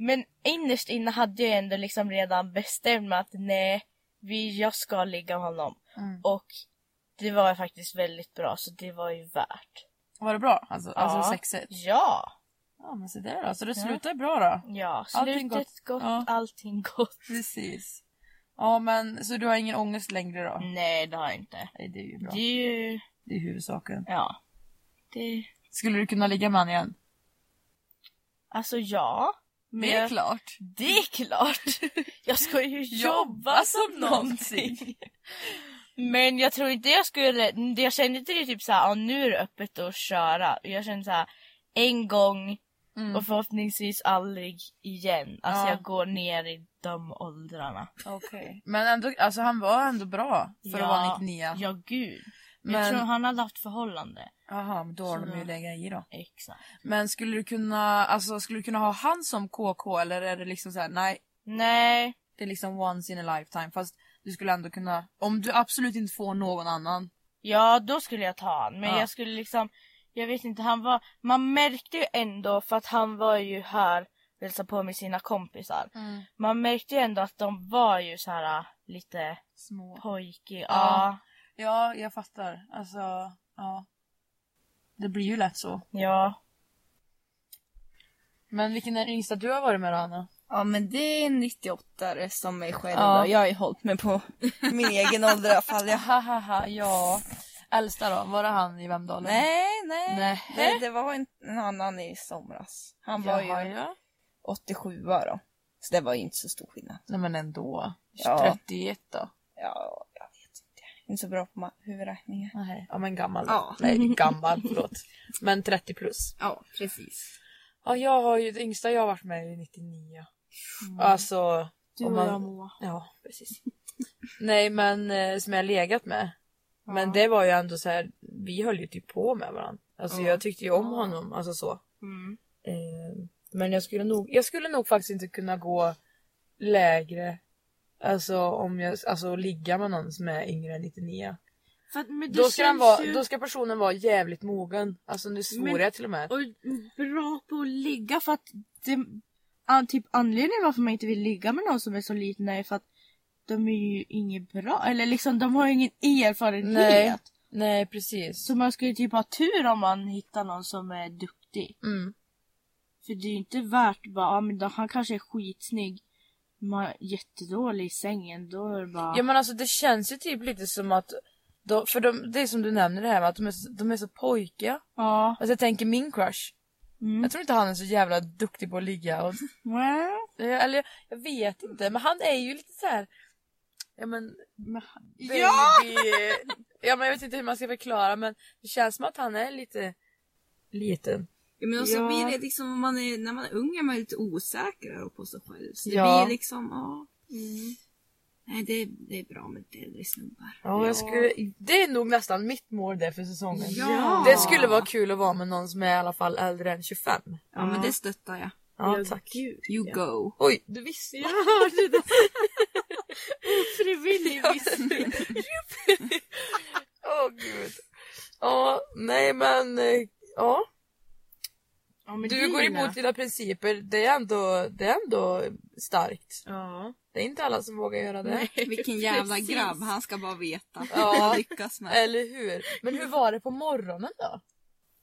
Men innerst inne hade jag ändå liksom redan bestämt mig att nej, vi, jag ska ligga med honom. Mm. Och det var faktiskt väldigt bra så det var ju värt. Var det bra? Alltså, alltså Ja. sexet? Ja! Ja men så där då. Så det Ja. slutar bra då? Ja, Allting slutet gott. gott, Ja. allting gott. Precis. Ja men så du har ingen ångest längre då? Nej, det har jag inte. Nej det är ju bra. Det är ju, Det är huvudsaken. ja. Det, Skulle du kunna ligga med honom igen? alltså ja. Men Det är klart. Det är klart. Jag ska ju jobba som någonting. Men jag tror inte jag skulle, det jag kände inte det typ såhär, ja, nu är det öppet att köra. Jag kände såhär, en gång Mm. och förhoppningsvis aldrig igen. Alltså Ja. jag går ner i de åldrarna. Okej. Men ändå, alltså han var ändå bra för att vara 99. Ja, gud. Jag Men, tror han hade haft förhållande. Jaha, men då har Så de ju då- legat i då. Exakt. Men skulle du kunna, alltså skulle du kunna ha han som KK eller är det liksom så här, nej, Nej, det är liksom once in a lifetime fast du skulle ändå kunna, om du absolut inte får någon annan. Ja, då skulle jag ta han. Men Ja. jag skulle liksom, jag vet inte, han var, man märkte ju ändå för att han var ju här och hälsade på med sina kompisar. Man märkte ju ändå att de var ju så här lite Små. pojkiga. Ja. Ja. Ja, jag fattar. Alltså, ja. Det blir ju lätt så. Ja. Men vilken är den yngsta du har varit med då, Anna? Ja men det är en 98 som mig själv Ja. då. Jag har ju hållit mig på min egen ålder i alla fall. Jag... Hahaha, ja. Äldsta då? Var det han i Vemdalen? Nej, nej. Nej. Det, det var en, en annan i somras. Han var Jaha, ju ja. 87 då. Så det var ju inte så stor skillnad. Nej men ändå. Ja. 31 då? Ja, inte. Så bra på ma- huvudräkningar. Nej, ja men gammal. Ja. Nej, gammal, förlåt. Men 30 plus. Ja, precis. Ja, jag har ju, det yngsta jag har varit med är 99. Alltså, Du och man- jag Moa. Ja, precis. Nej, men eh, som jag har legat med. Men Ja. det var ju ändå så här, vi höll ju typ på med varandra. Alltså Ja. jag tyckte ju om Ja. honom, alltså så. Mm. Eh, men jag skulle nog, jag skulle nog faktiskt inte kunna gå lägre. Alltså om jag, alltså ligga med någon som är yngre än 99. För att, men Då ska, den vara, ju... då ska personen vara jävligt mogen. Alltså nu svor Men- jag till och med. Och bra på att ligga för att det, an, typ anledningen varför man inte vill ligga med någon som är så liten är för att de är ju inget bra, eller liksom de har ju ingen erfarenhet. Nej. Nej precis. Så man ju typ ha tur om man hittar någon som är duktig. Mm. För det är ju inte värt bara, ja men då, han kanske är skitsnygg, man jättedålig i sängen, då är det bara... Ja men alltså det känns ju typ lite som att då, för de, det är som du nämner det här med att de är, så- de är så pojkiga. ja. Alltså jag tänker min crush. Mm. Jag tror inte han är så jävla duktig på att ligga. Och, Well, eller jag vet inte men han är ju lite så här. Ja men men- baby. Ja! ja men jag vet inte hur man ska förklara men det känns som att han är lite liten. Ja, men också Ja. blir det liksom, om man är, när man är ung är man lite osäkrare på sig själv. Så det Ja. blir liksom, ja. Nej, det är, det är bra med lite äldre snubbar. Ja, jag skulle, det är nog nästan mitt mål där för säsongen. Ja. Det skulle vara kul att vara med någon som är i alla fall äldre än 25. Ja, men det stöttar jag. Ja, tack. Gud. You Ja. go. Oj, du visste Jag hörde det. Ofrivillig viskning. Åh gud. Ja, nej men eh, ja. Ja, Du går gillar emot dina principer. Det är ändå, det är ändå starkt. Ja. Det är inte alla som vågar göra det. Vilken jävla Precis. grabb, han ska bara veta. Ja. Lyckas med. Eller hur? Men hur var det på morgonen då?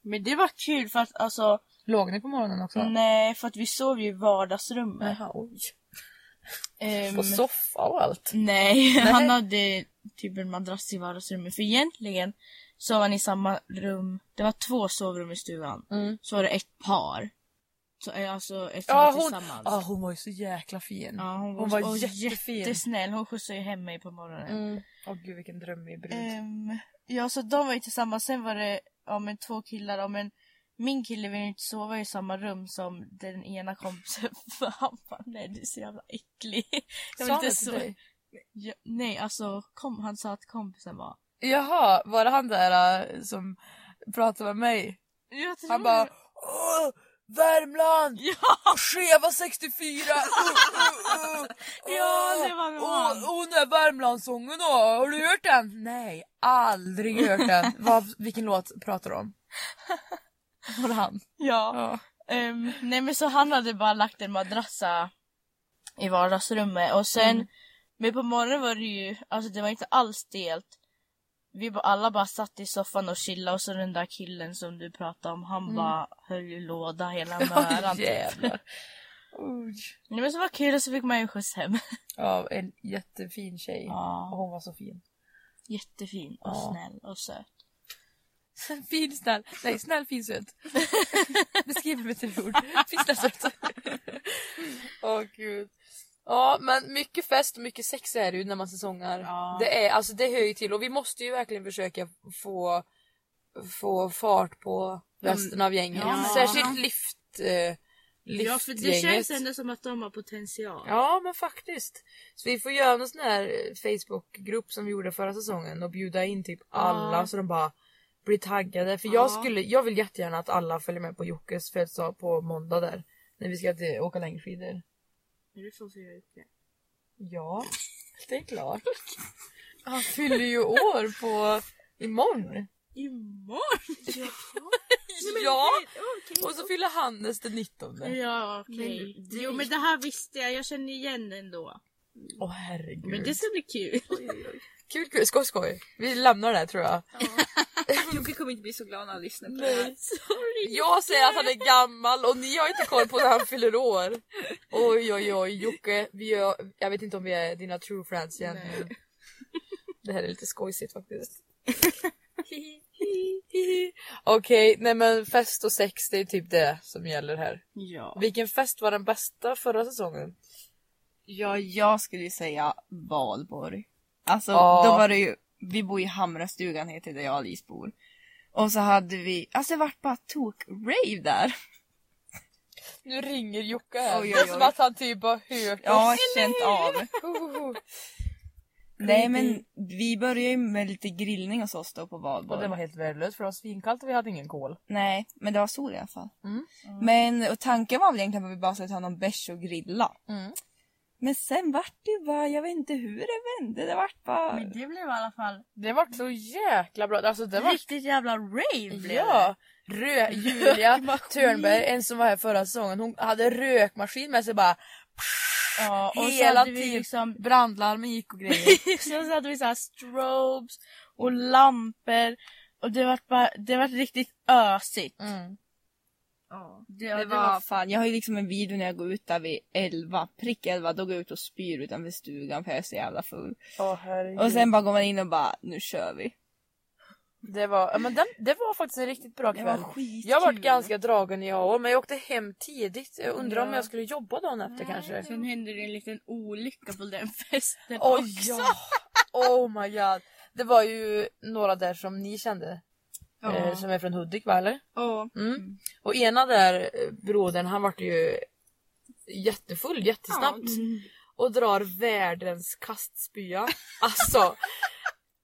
Men det var kul för att alltså, Låg ni på morgonen också? nej för att vi sov ju i vardagsrummet. Jaha, oj. Ehm, På soffa och allt. nej, Nej. han hade typ en madrass i vardagsrummet. För egentligen sov han i samma rum. Det var två sovrum i stugan. Mm. Så var det ett par. Så är alltså ett Ja, par hon, tillsammans. ja, hon var ju så jäkla fin. Ja, hon var, hon var jättefin. jättesnäll. Hon skjutsade ju hem mig på morgonen. Mm. Åh gud vilken drömmig brud. Ehm, ja, så de var ju tillsammans. Sen var det ja, men två killar. Ja, men min kille ville inte sova i samma rum som den ena kompisen. För han bara, nej du är så jävla äcklig. Jag Sa vill han inte till så... dig? Ja, nej, alltså kom, han sa att kompisen var. Jaha, var det han där äh, som pratade med mig? Jag tror Han bara det. Åh, Värmland! Ja! Skeva 64! Uh, uh, uh. Ja, det var Åh, han. åh, den där Värmlandssången då, har du hört den? Nej, aldrig hört den. Vad, vilken låt pratar du om? Var det han? Ja. Ja. Ehm, nej men så han hade bara lagt en madrassa i vardagsrummet och sen Mm. men på morgonen var det ju, alltså det var inte alls stelt. Vi alla bara satt i soffan och chillade och så den där killen som du pratade om han Mm. bara höll ju låda hela möran. typ. jävlar. Oj. Nej men så var kul och så fick man ju skjuts hem. Ja, en jättefin tjej. Och Ja. hon var så fin. Jättefin och Ja. snäll och söt. Fin, snäll. Nej, snäll, fin, söt. Beskriv med tre ord. Fin, snäll, söt. Åh gud. Ja, men mycket fest och mycket sex är det ju när man säsongar. Ja. Det, är, alltså, det hör ju till och vi måste ju verkligen försöka få, få fart på resten av gänget. Ja. Särskilt lift, eh, Ja för det liftgänget. känns ändå som att de har potential. Ja men faktiskt. Så vi får göra någon sån här eh, Facebookgrupp som vi gjorde förra säsongen och bjuda in typ alla så de bara blir taggade. För Ja. jag skulle, jag vill jättegärna att alla följer med på Jockes födelsedag på måndag där. När vi ska till, åka längdskidor. Är det så som jag gjort det? Ja, det är klart. Han fyller ju år på imorgon. Imorgon? Ja! Och så fyller Hannes den 19. Ja okej. Men det- Jo men det här visste jag, jag känner igen ändå. Åh herregud. Men det ska bli kul. Kul kul, skoj skoj. Vi lämnar det här tror jag. Jocke kommer inte bli så glad när han lyssnar på det Nej. här. Sorry. Jag säger att han är gammal och ni har inte koll på när han fyller år. Oj oj oj Jocke, vi är, jag vet inte om vi är dina true friends igen. Nej. Det här är lite skojsigt faktiskt. Okej, nej men fest och sex det är typ det som gäller här. Ja. Vilken fest var den bästa förra säsongen? Ja, jag skulle ju säga Valborg. Alltså, Ja. då var det ju, vi bor i Hamrastugan heter det där jag och Alice bor. Och så hade vi, alltså det vart bara tok-rave där. Nu ringer Jocke här. Oj, Det är oj, som oj. att han typ har hört Ja, oss. känt av. Nej men vi började ju med lite grillning hos oss då på Och Valborg. det var helt värdelöst för det var svinkallt och vi hade ingen kol. Nej, men det var sol i alla fall. Mm. Men och tanken var väl egentligen att vi bara skulle ta någon bärs och grilla. Mm. Men sen vart det bara, jag vet inte hur det vände. Det vart bara... Men det blev i alla fall Det var så jäkla bra. Alltså det var riktigt jävla rave blev Ja! Rö Julia Det var skit. Törnberg, en som var här förra säsongen, hon hade rökmaskin med sig bara. Ja, och Hela tiden. liksom Brandlarmen gick och grejer. så hade vi så här strobes och lampor och det var bara, det var riktigt ösigt. Mm. Ja, det, Det var fan, jag har ju liksom en video när jag går ut där vid 11, prick 11, då går jag ut och spyr utanför stugan för jag är så jävla full. Åh. Och sen bara går man in och bara, nu kör vi. Det var, men den, det var faktiskt en riktigt bra Det var kväll. skitkul. Jag varit ganska dragen jag också, men jag åkte hem tidigt. Jag undrar om Ja. jag skulle jobba dagen efter kanske. Sen hände det en liten olycka på den festen Oj också. ja! Oh my god. Det var ju några där som ni kände. Ja. Eh, som är från Hudik va eller? Ja. Mm. Och ena där, eh, brodern, han vart ju jättefull jättesnabbt. Mm. och drar världens kastspya. Alltså,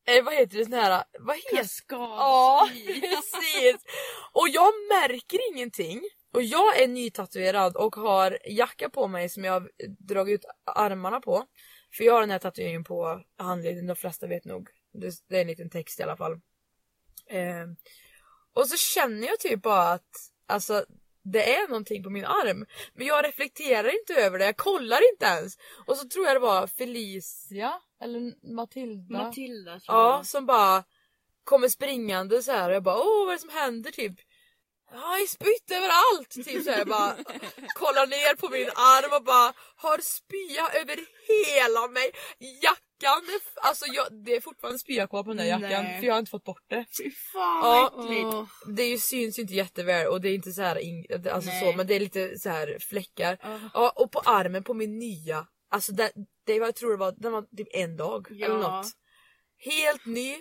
eh, vad heter det sån här, vad heter. Ja, precis! Och jag märker ingenting. Och jag är nytatuerad och har jacka på mig som jag har dragit ut armarna på. För jag har den här tatueringen på handleden, de flesta vet nog. Det, det är en liten text i alla fall. Eh, och så känner jag typ bara att alltså, det är någonting på min arm. Men jag reflekterar inte över det, jag kollar inte ens. Och så tror jag det var Felicia, eller Matilda. Matilda tror jag. Ja, som bara kommer springande så här och jag bara åh vad är det som händer typ? Ja, jag spytt överallt! Typ så här, jag bara kollar ner på min arm och bara har spya över hela mig. Jackan, alltså jag, det är fortfarande spya kvar på den där jackan Nej. för jag har inte fått bort det. Fy fan Ja. vad äckligt. Det är ju, syns ju inte jätteväl och det är inte så här, ing- alltså Nej. så men det är lite så här fläckar. Ja. Ja, och på armen på min nya, alltså det, det var, jag tror det var, den var typ en dag Ja. eller något. Helt ny.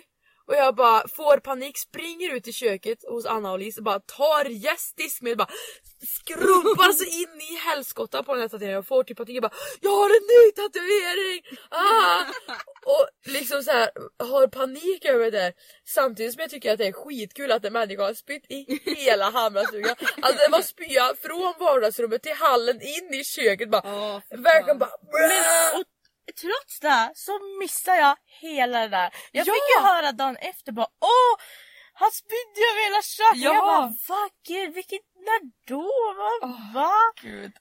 Och jag bara får panik, springer ut i köket hos Anna och Lis och bara tar yes diskmedel bara skrubbar så in i helskotta på den här tatueringen och får typ panik jag bara Jag har en ny tatuering! Ah! Och liksom så här har panik över det samtidigt som jag tycker att det är skitkul att en människa har spytt i hela Hammarstugan. Alltså det var spya från vardagsrummet till hallen in i köket bara fy Verkligen bara Men och, trots det så missar jag hela det där. Jag Ja! fick ju höra dagen efter bara åh han spydde över hela köket. Ja! Jag bara fuck it, vilket när då? Va? Åh. Va? Gud.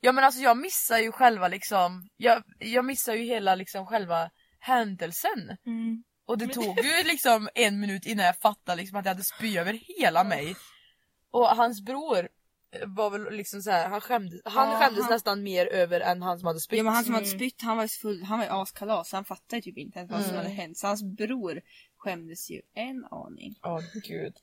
Ja men alltså jag missar ju själva liksom, jag, jag missar ju hela liksom själva händelsen. Mm. Och det tog ju liksom en minut innan jag fattade liksom att jag hade spy över hela mig. Och hans bror var väl liksom så här, han skämdes, han Ja, skämdes han- nästan mer över än han som hade spytt. Ja men han som hade Mm. spytt han var ju så full, han var ju askalas han fattade ju typ inte ens vad som Mm. hade hänt. Så hans bror skämdes ju en aning. Åh gud.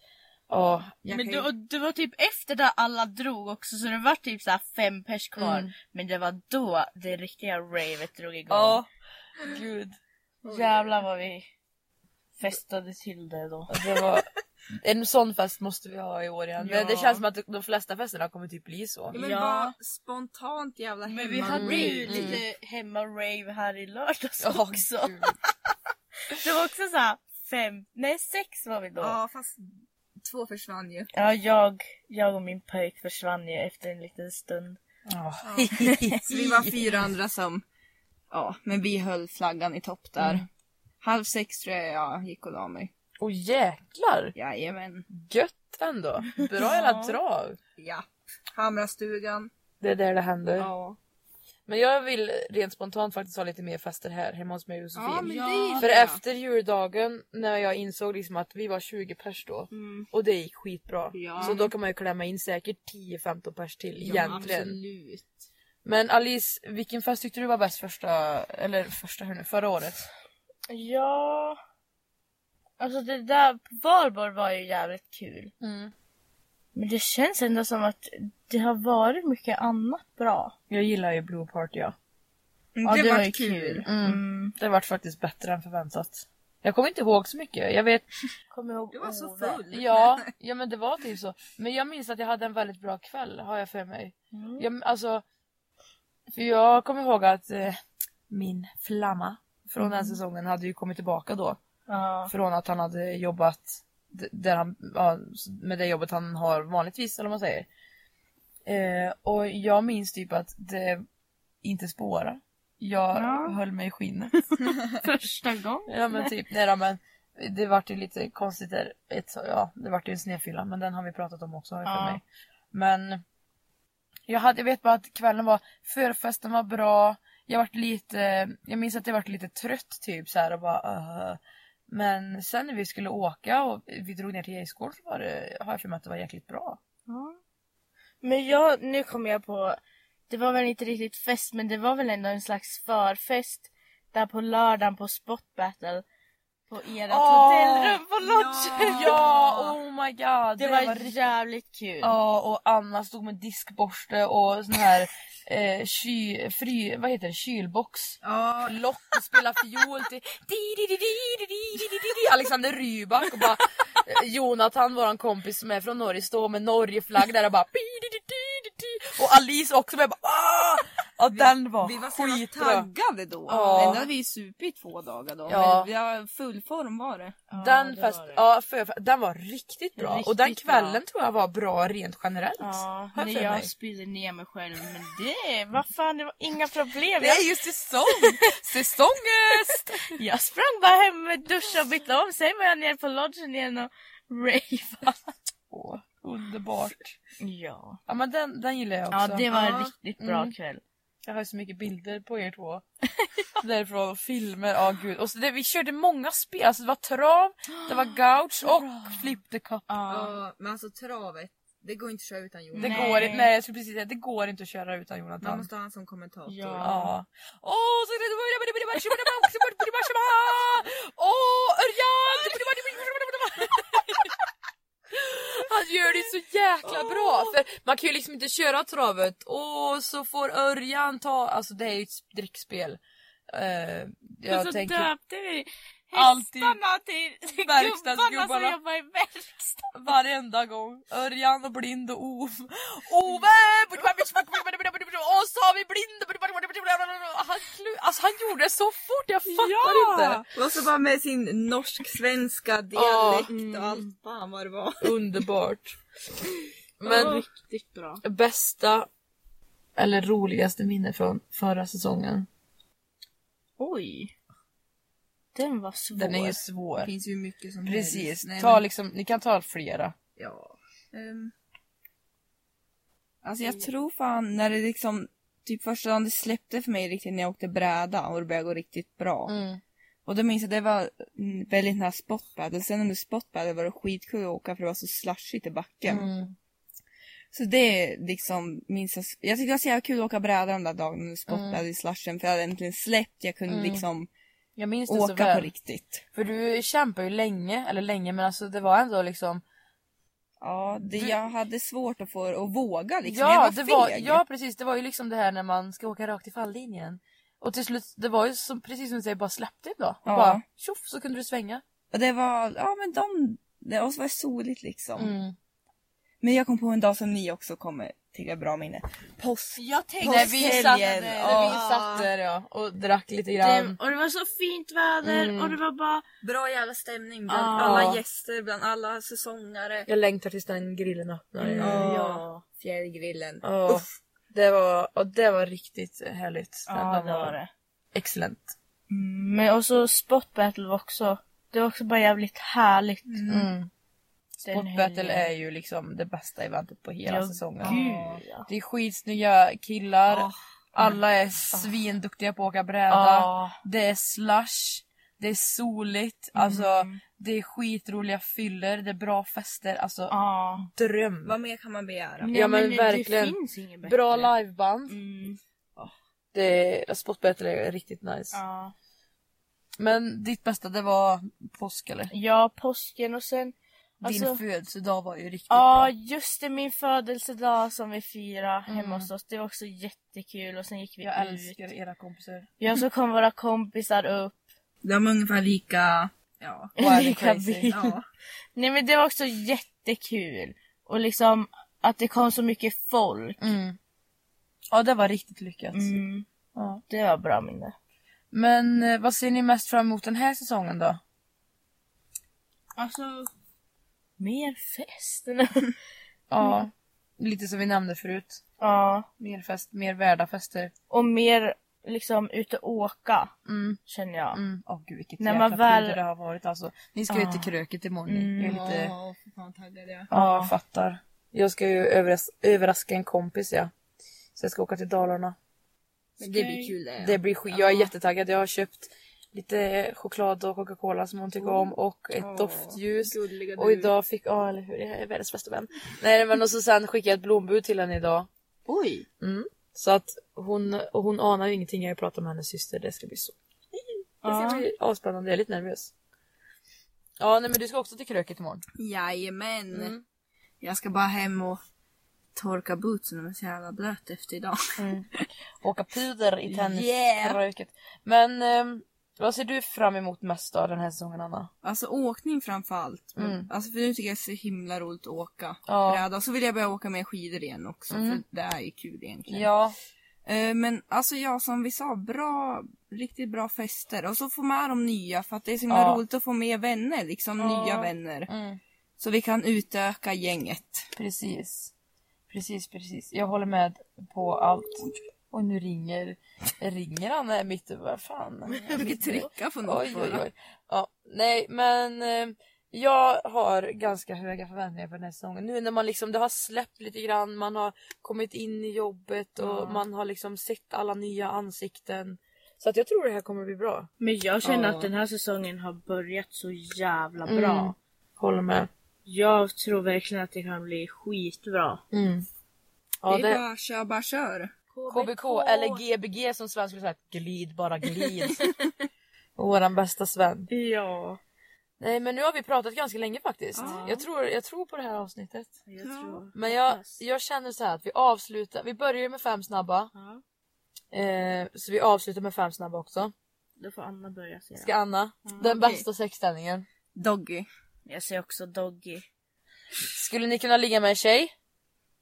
Åh. Jag Men kan det, ju- och det var typ efter det alla drog också så det var typ så här fem pers kvar. Mm. Men det var då det riktiga ravet drog igång. Ja. Gud. Jävlar vad vi festade till det då. Det var, en sån fest måste vi ha i år igen. Men det Ja. känns som att de flesta festerna kommer typ bli så. Ja, men Ja. bara spontant jävla Men vi hemma- hade ju Mm. lite hemma-rave här i lördags Ja, också. Det var också så här fem, nej sex var vi då. Ja, Ja fast två försvann ju. jag, jag och min pojk försvann ju efter en liten stund. Ja. Så vi var fyra andra som, ja men vi höll flaggan i topp där. Mm. Halv sex tror jag jag gick och la mig. Och jäklar! Jajamän. Gött ändå. Bra jävla drag. Ja. Hamrastugan. Det är där det händer. Ja. Men jag vill rent spontant faktiskt ha lite mer fester här hemma hos mig och Josefin. Ja men det gillar För jag. efter juldagen när jag insåg liksom att vi var 20 pers då Mm. och det gick skitbra. Ja. Så då kan man ju klämma in säkert 10-15 pers till egentligen. Absolut. Men Alice, vilken fest tyckte du var bäst första, eller första hörni, förra året? Ja... Alltså det där på valborg var ju jävligt kul. Men det känns ändå som att det har varit mycket annat bra. Jag gillar ju Blue Party ja. Ja, det, det var ju kul. kul. Mm. Mm. Det vart faktiskt bättre än förväntat. Jag kommer inte ihåg så mycket. Jag vet, Kommer ihåg Du var så full. ja, ja men det var typ så. Men jag minns att jag hade en väldigt bra kväll har jag för mig. Mm. Jag, alltså, för jag kommer ihåg att eh, min flamma från den säsongen hade ju kommit tillbaka då. Ja. Från att han hade jobbat där han, ja, med det jobbet han har vanligtvis eller vad man säger. Eh, och jag minns typ att det inte spåra. Jag Ja. höll mig i skinnet. Första gången. Ja men typ, nej då, men det vart ju lite konstigt där. Ett, ja, det vart ju en snedfylla men den har vi pratat om också har jag för mig. Men jag, hade, jag vet bara att kvällen var, förfesten var bra. Jag vart lite, jag minns att jag vart lite trött typ så här och bara uh. Men sen när vi skulle åka och vi drog ner till Geiskål så var det, har jag för mig att det var jäkligt bra. Ja. Men jag, nu kommer jag på, det var väl inte riktigt fest men det var väl ändå en slags förfest där på lördagen på Spot Battle på ert Åh! hotellrum på lodgen. Ja, oh my god! Det var jävligt kul. Ja, och Anna stod med diskborste och sån här eh, ky, fry, vad heter det? kylbox. Ja. Lock och spela fiol till Alexander Rybak och bara Jonathan våran kompis som är från Norge står med Norgeflagg där och bara och Alice också med bara Ja den var Vi var så jävla skitbra. taggade då. Ja. Ändå hade vi supit i två dagar då. Ja. Men vi har full form var det. Den, det fest, var det. ja, för, den var riktigt bra och den Riktigt bra. kvällen tror jag var bra rent generellt. Ja, när för jag spydde ner mig själv. Men det, vad fan, det var inga problem. Det Jag, är ju säsong! Säsongest! jag sprang bara hem med duscha och bytte om. Sen var jag nere på lodgen igen och rava. Åh, underbart. Ja. Ja men den, den gillar jag också. Ja, det var en Ja. riktigt bra Mm. kväll. Jag har ju så mycket bilder på er två. Därifrån, filmer, ja gud. Och så det, vi körde många spel, alltså det var trav, det var gouch och flip the cup. Ja. men alltså travet, det går inte att köra utan Jonas. Det går inte, nej jag skulle precis säga, det går inte att köra utan Man Jonathan. måste ha han som kommentator. Ja. Ja. Åh, så det Åh, Örjan! Han gör det så jäkla bra för man kan ju liksom inte köra travet och så får Örjan ta, alltså det är ju ett drickspel. Uh, Jag så tänker döpte vi Alltid hästarna till gubbarna verkstadsgubbarna. som jobbar i verkstad. varenda gång. Örjan och Blind och Ove. Ove! Och så har vi Blind! Han, alltså han gjorde det så fort, jag fattar inte. Och så bara med sin norsk-svenska dialekt och allt fan vad det var. Underbart. Men Men riktigt bra. bästa eller roligaste minne från förra säsongen? Oj. Den var svår. Den är ju Det svår. finns ju mycket som Precis. helst. Nej, Ta men- liksom, ni kan ta flera. Ja. ehm. Alltså jag tror fan när det liksom, typ första dagen det släppte för mig riktigt när jag åkte bräda och det började gå riktigt bra. Mm. Och då minns jag att det var mm, väldigt nära spotbad. Sen under spotbad var det skitkul att åka för det var så slashigt i backen. Mm. Så det liksom minns jag. Jag tyckte det var så jävla kul att åka bräda de där dagarna under spotbad i slashen för jag hade äntligen släppt. Jag kunde Mm. liksom Jag minns det så åka på väl. riktigt. För du kämpade ju länge, eller länge men alltså det var ändå liksom Ja, det, Du- jag hade svårt att få att våga liksom. jag Ja, var det feg. var, ja precis, det var ju liksom det här när man ska åka rakt i falllinjen. Och till slut, det var ju som, precis som du säger, bara släppte då. Och Ja. bara tjoff så kunde du svänga. Och det var, ja men de, det, så var soligt liksom. Mm. Men jag kom på en dag som ni också kommer tycka är bra minne. Påsk. Jag tänkte När vi, satt, när vi satt där ja, och drack lite det, grann. och det var så fint väder Mm. och det var bara... Bra jävla stämning bland Ja. alla gäster, bland alla säsongare. Jag längtar tills den grillen öppnar. Mm. Ja. Ja. Fjällgrillen. Uff. Det var, och det var riktigt härligt. Ja, det var det. Excellent. Mm, men och så Spot Battle var också... Det var också bara jävligt härligt. Mm. Den Spot Battle helgen. är ju liksom det bästa eventet på hela Ja, säsongen. Gud ja. Det är skitsnygga killar. Ja. Alla är svinduktiga på att åka bräda. Ja. Det är slush. Det är soligt. Alltså, Mm. det är skitroliga fyller. Det är bra fester. Alltså, Ja. dröm. Vad mer kan man begära? Nej, Ja, men det verkligen. finns inget bättre. Bra liveband. Mm. Det, Spot Battle är riktigt nice. Men ditt bästa det var påsk eller? ja, påsken och sen... Din Alltså, födelsedag var ju riktigt ja, bra. just det, min födelsedag som vi firade Mm. hemma hos oss. Det var också jättekul och sen gick vi Jag ut. älskar era kompisar. Ja, så kom våra kompisar upp. De är ungefär lika, ja. Lika ja. Nej men det var också jättekul. Och liksom att det kom så mycket folk. Mm. Ja det var riktigt lyckat. Mm. Ja. Det var bra minne. Men eh, vad ser ni mest fram emot den här säsongen då? Alltså... Mer fest. Ja, lite som vi nämnde förut. ja. Mer fest, mer värda fester. Och mer liksom ute och åka. Mm. Känner jag. Mm. Åh gud vilket När jäkla man väl- det har varit alltså. Ni ska ju Ah. till Kröket imorgon. Mm. Jag är lite... Ja, för fan taggad jag. Ja, jag fattar. Jag ska ju överras- överraska en kompis ja. Så jag ska åka till Dalarna. Men det blir kul det. Det blir skit. Jag är jättetaggad. Jag har köpt lite choklad och Coca-Cola som hon tycker om och ett Åh, doftljus. Och idag fick, ja eller hur, jag är världens bästa vän. Nej men och så sen skickade jag ett blombud till henne idag. Oj. Mm. Så att hon, och hon anar ju ingenting, jag pratat med hennes syster, det ska bli så. Det ska bli avspännande, jag är lite nervös. Ja nej men du ska också till Kröket imorgon. Jajamän. Mm. Jag ska bara hem och torka bootsen, de är så jävla blöt efter idag. Åka puder i Yeah. tenniskröket. Men ehm, vad ser du fram emot mest av den här säsongen Anna? Alltså åkning framför allt. Men, Mm. Alltså för nu tycker jag det är så himla roligt att åka Ja. bräda. Och så vill jag börja åka med skidor igen också Mm. för det är ju kul egentligen. Ja, Eh, men alltså ja, som vi sa, bra, riktigt bra fester. Och så få med de nya för att det är så himla Ja. roligt att få med vänner, liksom Ja. nya vänner. Mm. Så vi kan utöka gänget. Precis. Precis, precis. Jag håller med på allt. Och nu ringer, ringer han här mitt över. Vad fan? Jag fick trycka på något Oj, oj, oj. Ja, nej, men eh, jag har ganska höga förväntningar på den här säsongen. Nu när man liksom, det har släppt lite grann, man har kommit in i jobbet och Ja. man har liksom sett alla nya ansikten. Så att jag tror det här kommer bli bra. Men jag känner Ja. att den här säsongen har börjat så jävla bra. Mm. Håller med. Jag tror verkligen att det kan bli skitbra. Mm. Ja, det är det, bara kör, bara kör. KBK eller GBG som Sven skulle säga. Glid bara glid. Våran bästa Sven. Ja, Nej men nu har vi pratat ganska länge faktiskt. Ja. Jag, tror, jag tror på det här avsnittet. jag Ja. tror. Men jag, jag känner så här att vi avslutar, vi börjar med fem snabba. Ja, Eh, så vi avslutar med fem snabba också. då får Anna börja säga. Ska Anna, Mm, den okej. bästa sexställningen. Doggy. Jag säger också Doggy. Skulle ni kunna ligga med en tjej?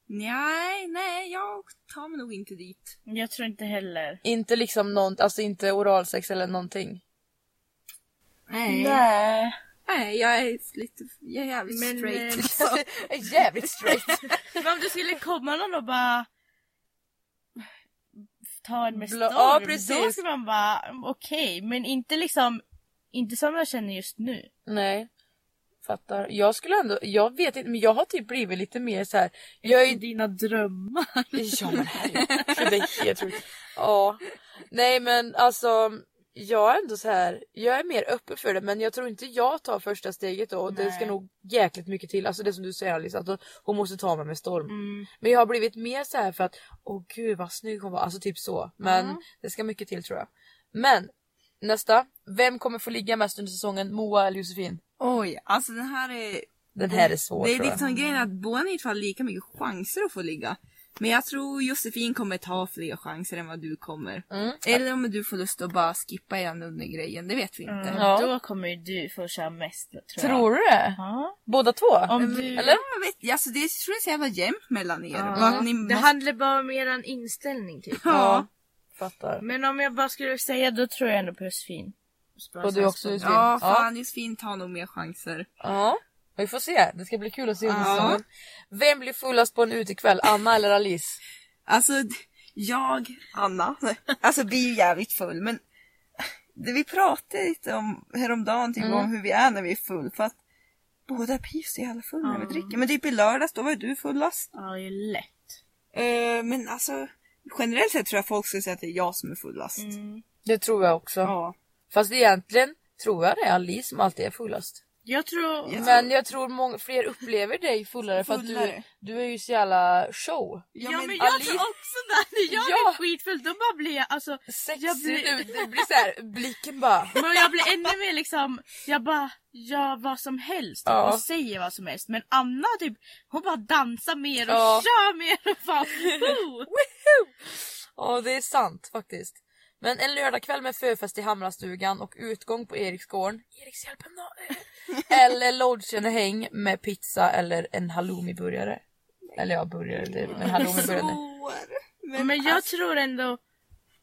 Nej, nej, jag tar mig nog inte dit. Jag tror inte heller. Inte liksom någon, alltså inte oralsex eller någonting. Nej. Nej. Nej, jag är lite, jag är jävligt Men, straight. eh, alltså. Jävligt straight. Men om det skulle komma någon och bara ta en med Bla- storm, ja, då precis. skulle man bara okej, men inte liksom inte som jag känner just nu. Nej. Fattar. Jag skulle ändå, jag vet inte men jag har typ blivit lite mer så här. Jag är Dina drömmar. Ja men herregud, det är helt. Ja. Nej men alltså jag är ändå så här. jag är mer öppen för det men jag tror inte jag tar första steget då och det ska nog jäkligt mycket till. Alltså det som du säger Alice, att hon måste ta mig med storm. Mm. Men jag har blivit mer så här för att åh gud vad snygg hon var, alltså typ så. Men Ja. det ska mycket till tror jag. Men nästa, vem kommer få ligga mest under säsongen? Moa eller Josefin? Oj, alltså den här är... Den här är svår Det är tror jag. liksom grejen att båda ni har lika mycket chanser att få ligga. Men jag tror Josefin kommer ta fler chanser än vad du kommer. Mm. Eller om du får lust att bara skippa hela grejen, det vet vi inte. Mm. Ja. Då kommer ju du få köra mest tror jag. Tror du det? Ja. Båda två? Om Men- du... Eller? Jag vet, alltså det jag tror jag är så jävla jämnt mellan er. Ja. Ni Det handlar bara om er inställning typ. Ja. Fattar. Men om jag bara skulle säga då tror jag ändå på Josefin. Och du också Josefin? Ja, fan Josefin tar nog mer chanser. Ja, vi får se. Det ska bli kul att se under Ja. säsongen. Vem blir fullast på en utekväll? Anna eller Alice? Alltså, jag, Anna, alltså blir ju jävligt full men det vi pratade lite om häromdagen typ Mm. om hur vi är när vi är full för att båda blir så jävla fulla när vi Ja. dricker. Men typ i lördags då var ju du fullast. Ja, det är lätt. Eh, men alltså generellt sett tror jag folk skulle säga att det är jag som är fullast. Mm. Det tror jag också. Ja. Fast egentligen tror jag det är Alice som alltid är fullast. Jag tror... Men jag tror många fler upplever dig fullare för att du, Fullare. du är ju så jävla show. Ja, Ja, men, jag Alice- tror också det. När jag Ja. är skitfull då bara blir jag alltså... Sexig, Jag blir- du, du blir såhär, blicken bara. Men jag blir ännu mer liksom, jag bara gör vad som helst typ, Ja. och säger vad som helst. Men Anna typ, hon bara dansar mer och Ja. kör mer och bara woo! Ja det är sant faktiskt. Men en lördagkväll med förfest i Hamrastugan och utgång på Eriksgården. Erikshjälpen då. Eller lodgen-häng med pizza eller en halloumiburgare. Eller ja, burgare. Det är en halloumiburgare. Men, Men, jag alltså, tror ändå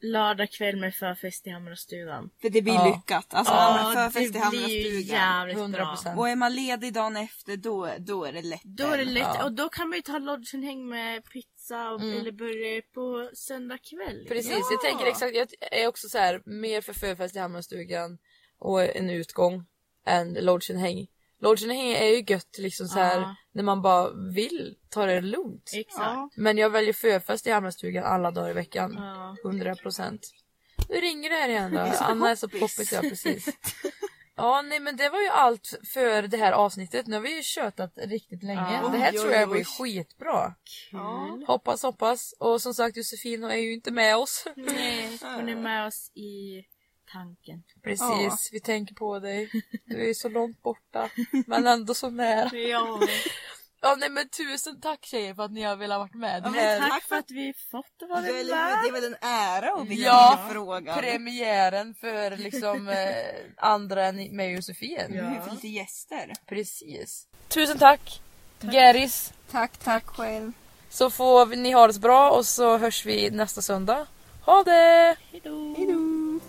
lördag kväll med förfest i Hammarstugan. för det blir Ja. lyckat. Alltså ja, förfest i jävligt 100%. bra. Och är man ledig dagen efter då, då är det lätt. Då är det lätt Ja. och då kan man ju ta lodgen-häng med pizza och, Mm. eller burgare på söndag kväll. Precis, Ja. jag tänker exakt. Jag är också så här mer för förfest i Hammarstugan och en utgång än lodgen-häng. Lodgen-häng är ju gött liksom så här Ja. när man bara vill ta det lugnt. Exakt. Ja. Men jag väljer förfest i Hammarstugan alla dagar i veckan. Ja. 100 procent. Nu ringer det här igen då. Anna är så poppis. poppis, ja precis. Ja, nej men det var ju allt för det här avsnittet. Nu har vi ju tjötat riktigt länge. Ja. Det här Oj, tror jag oj, blir oj. skitbra. Ja. Hoppas, hoppas. Och som sagt Josefin är ju inte med oss. Nej, hon är med oss i tanken. Precis, Ja. vi tänker på dig. Du är så långt borta, men ändå så nära. Ja. Ja, nej men tusen tack tjejer för att ni har velat vara med. Ja, men tack Tack för att vi fått vara med. det är väl en ära att bli Ja. frågan. premiären för liksom eh, andra än med Josefin. Vi Ja. har lite gäster. Precis. Tusen tack! Geris, Tack, tack själv. Så får ni ha det så bra och så hörs vi nästa söndag. Ha det! Hejdå! Hejdå!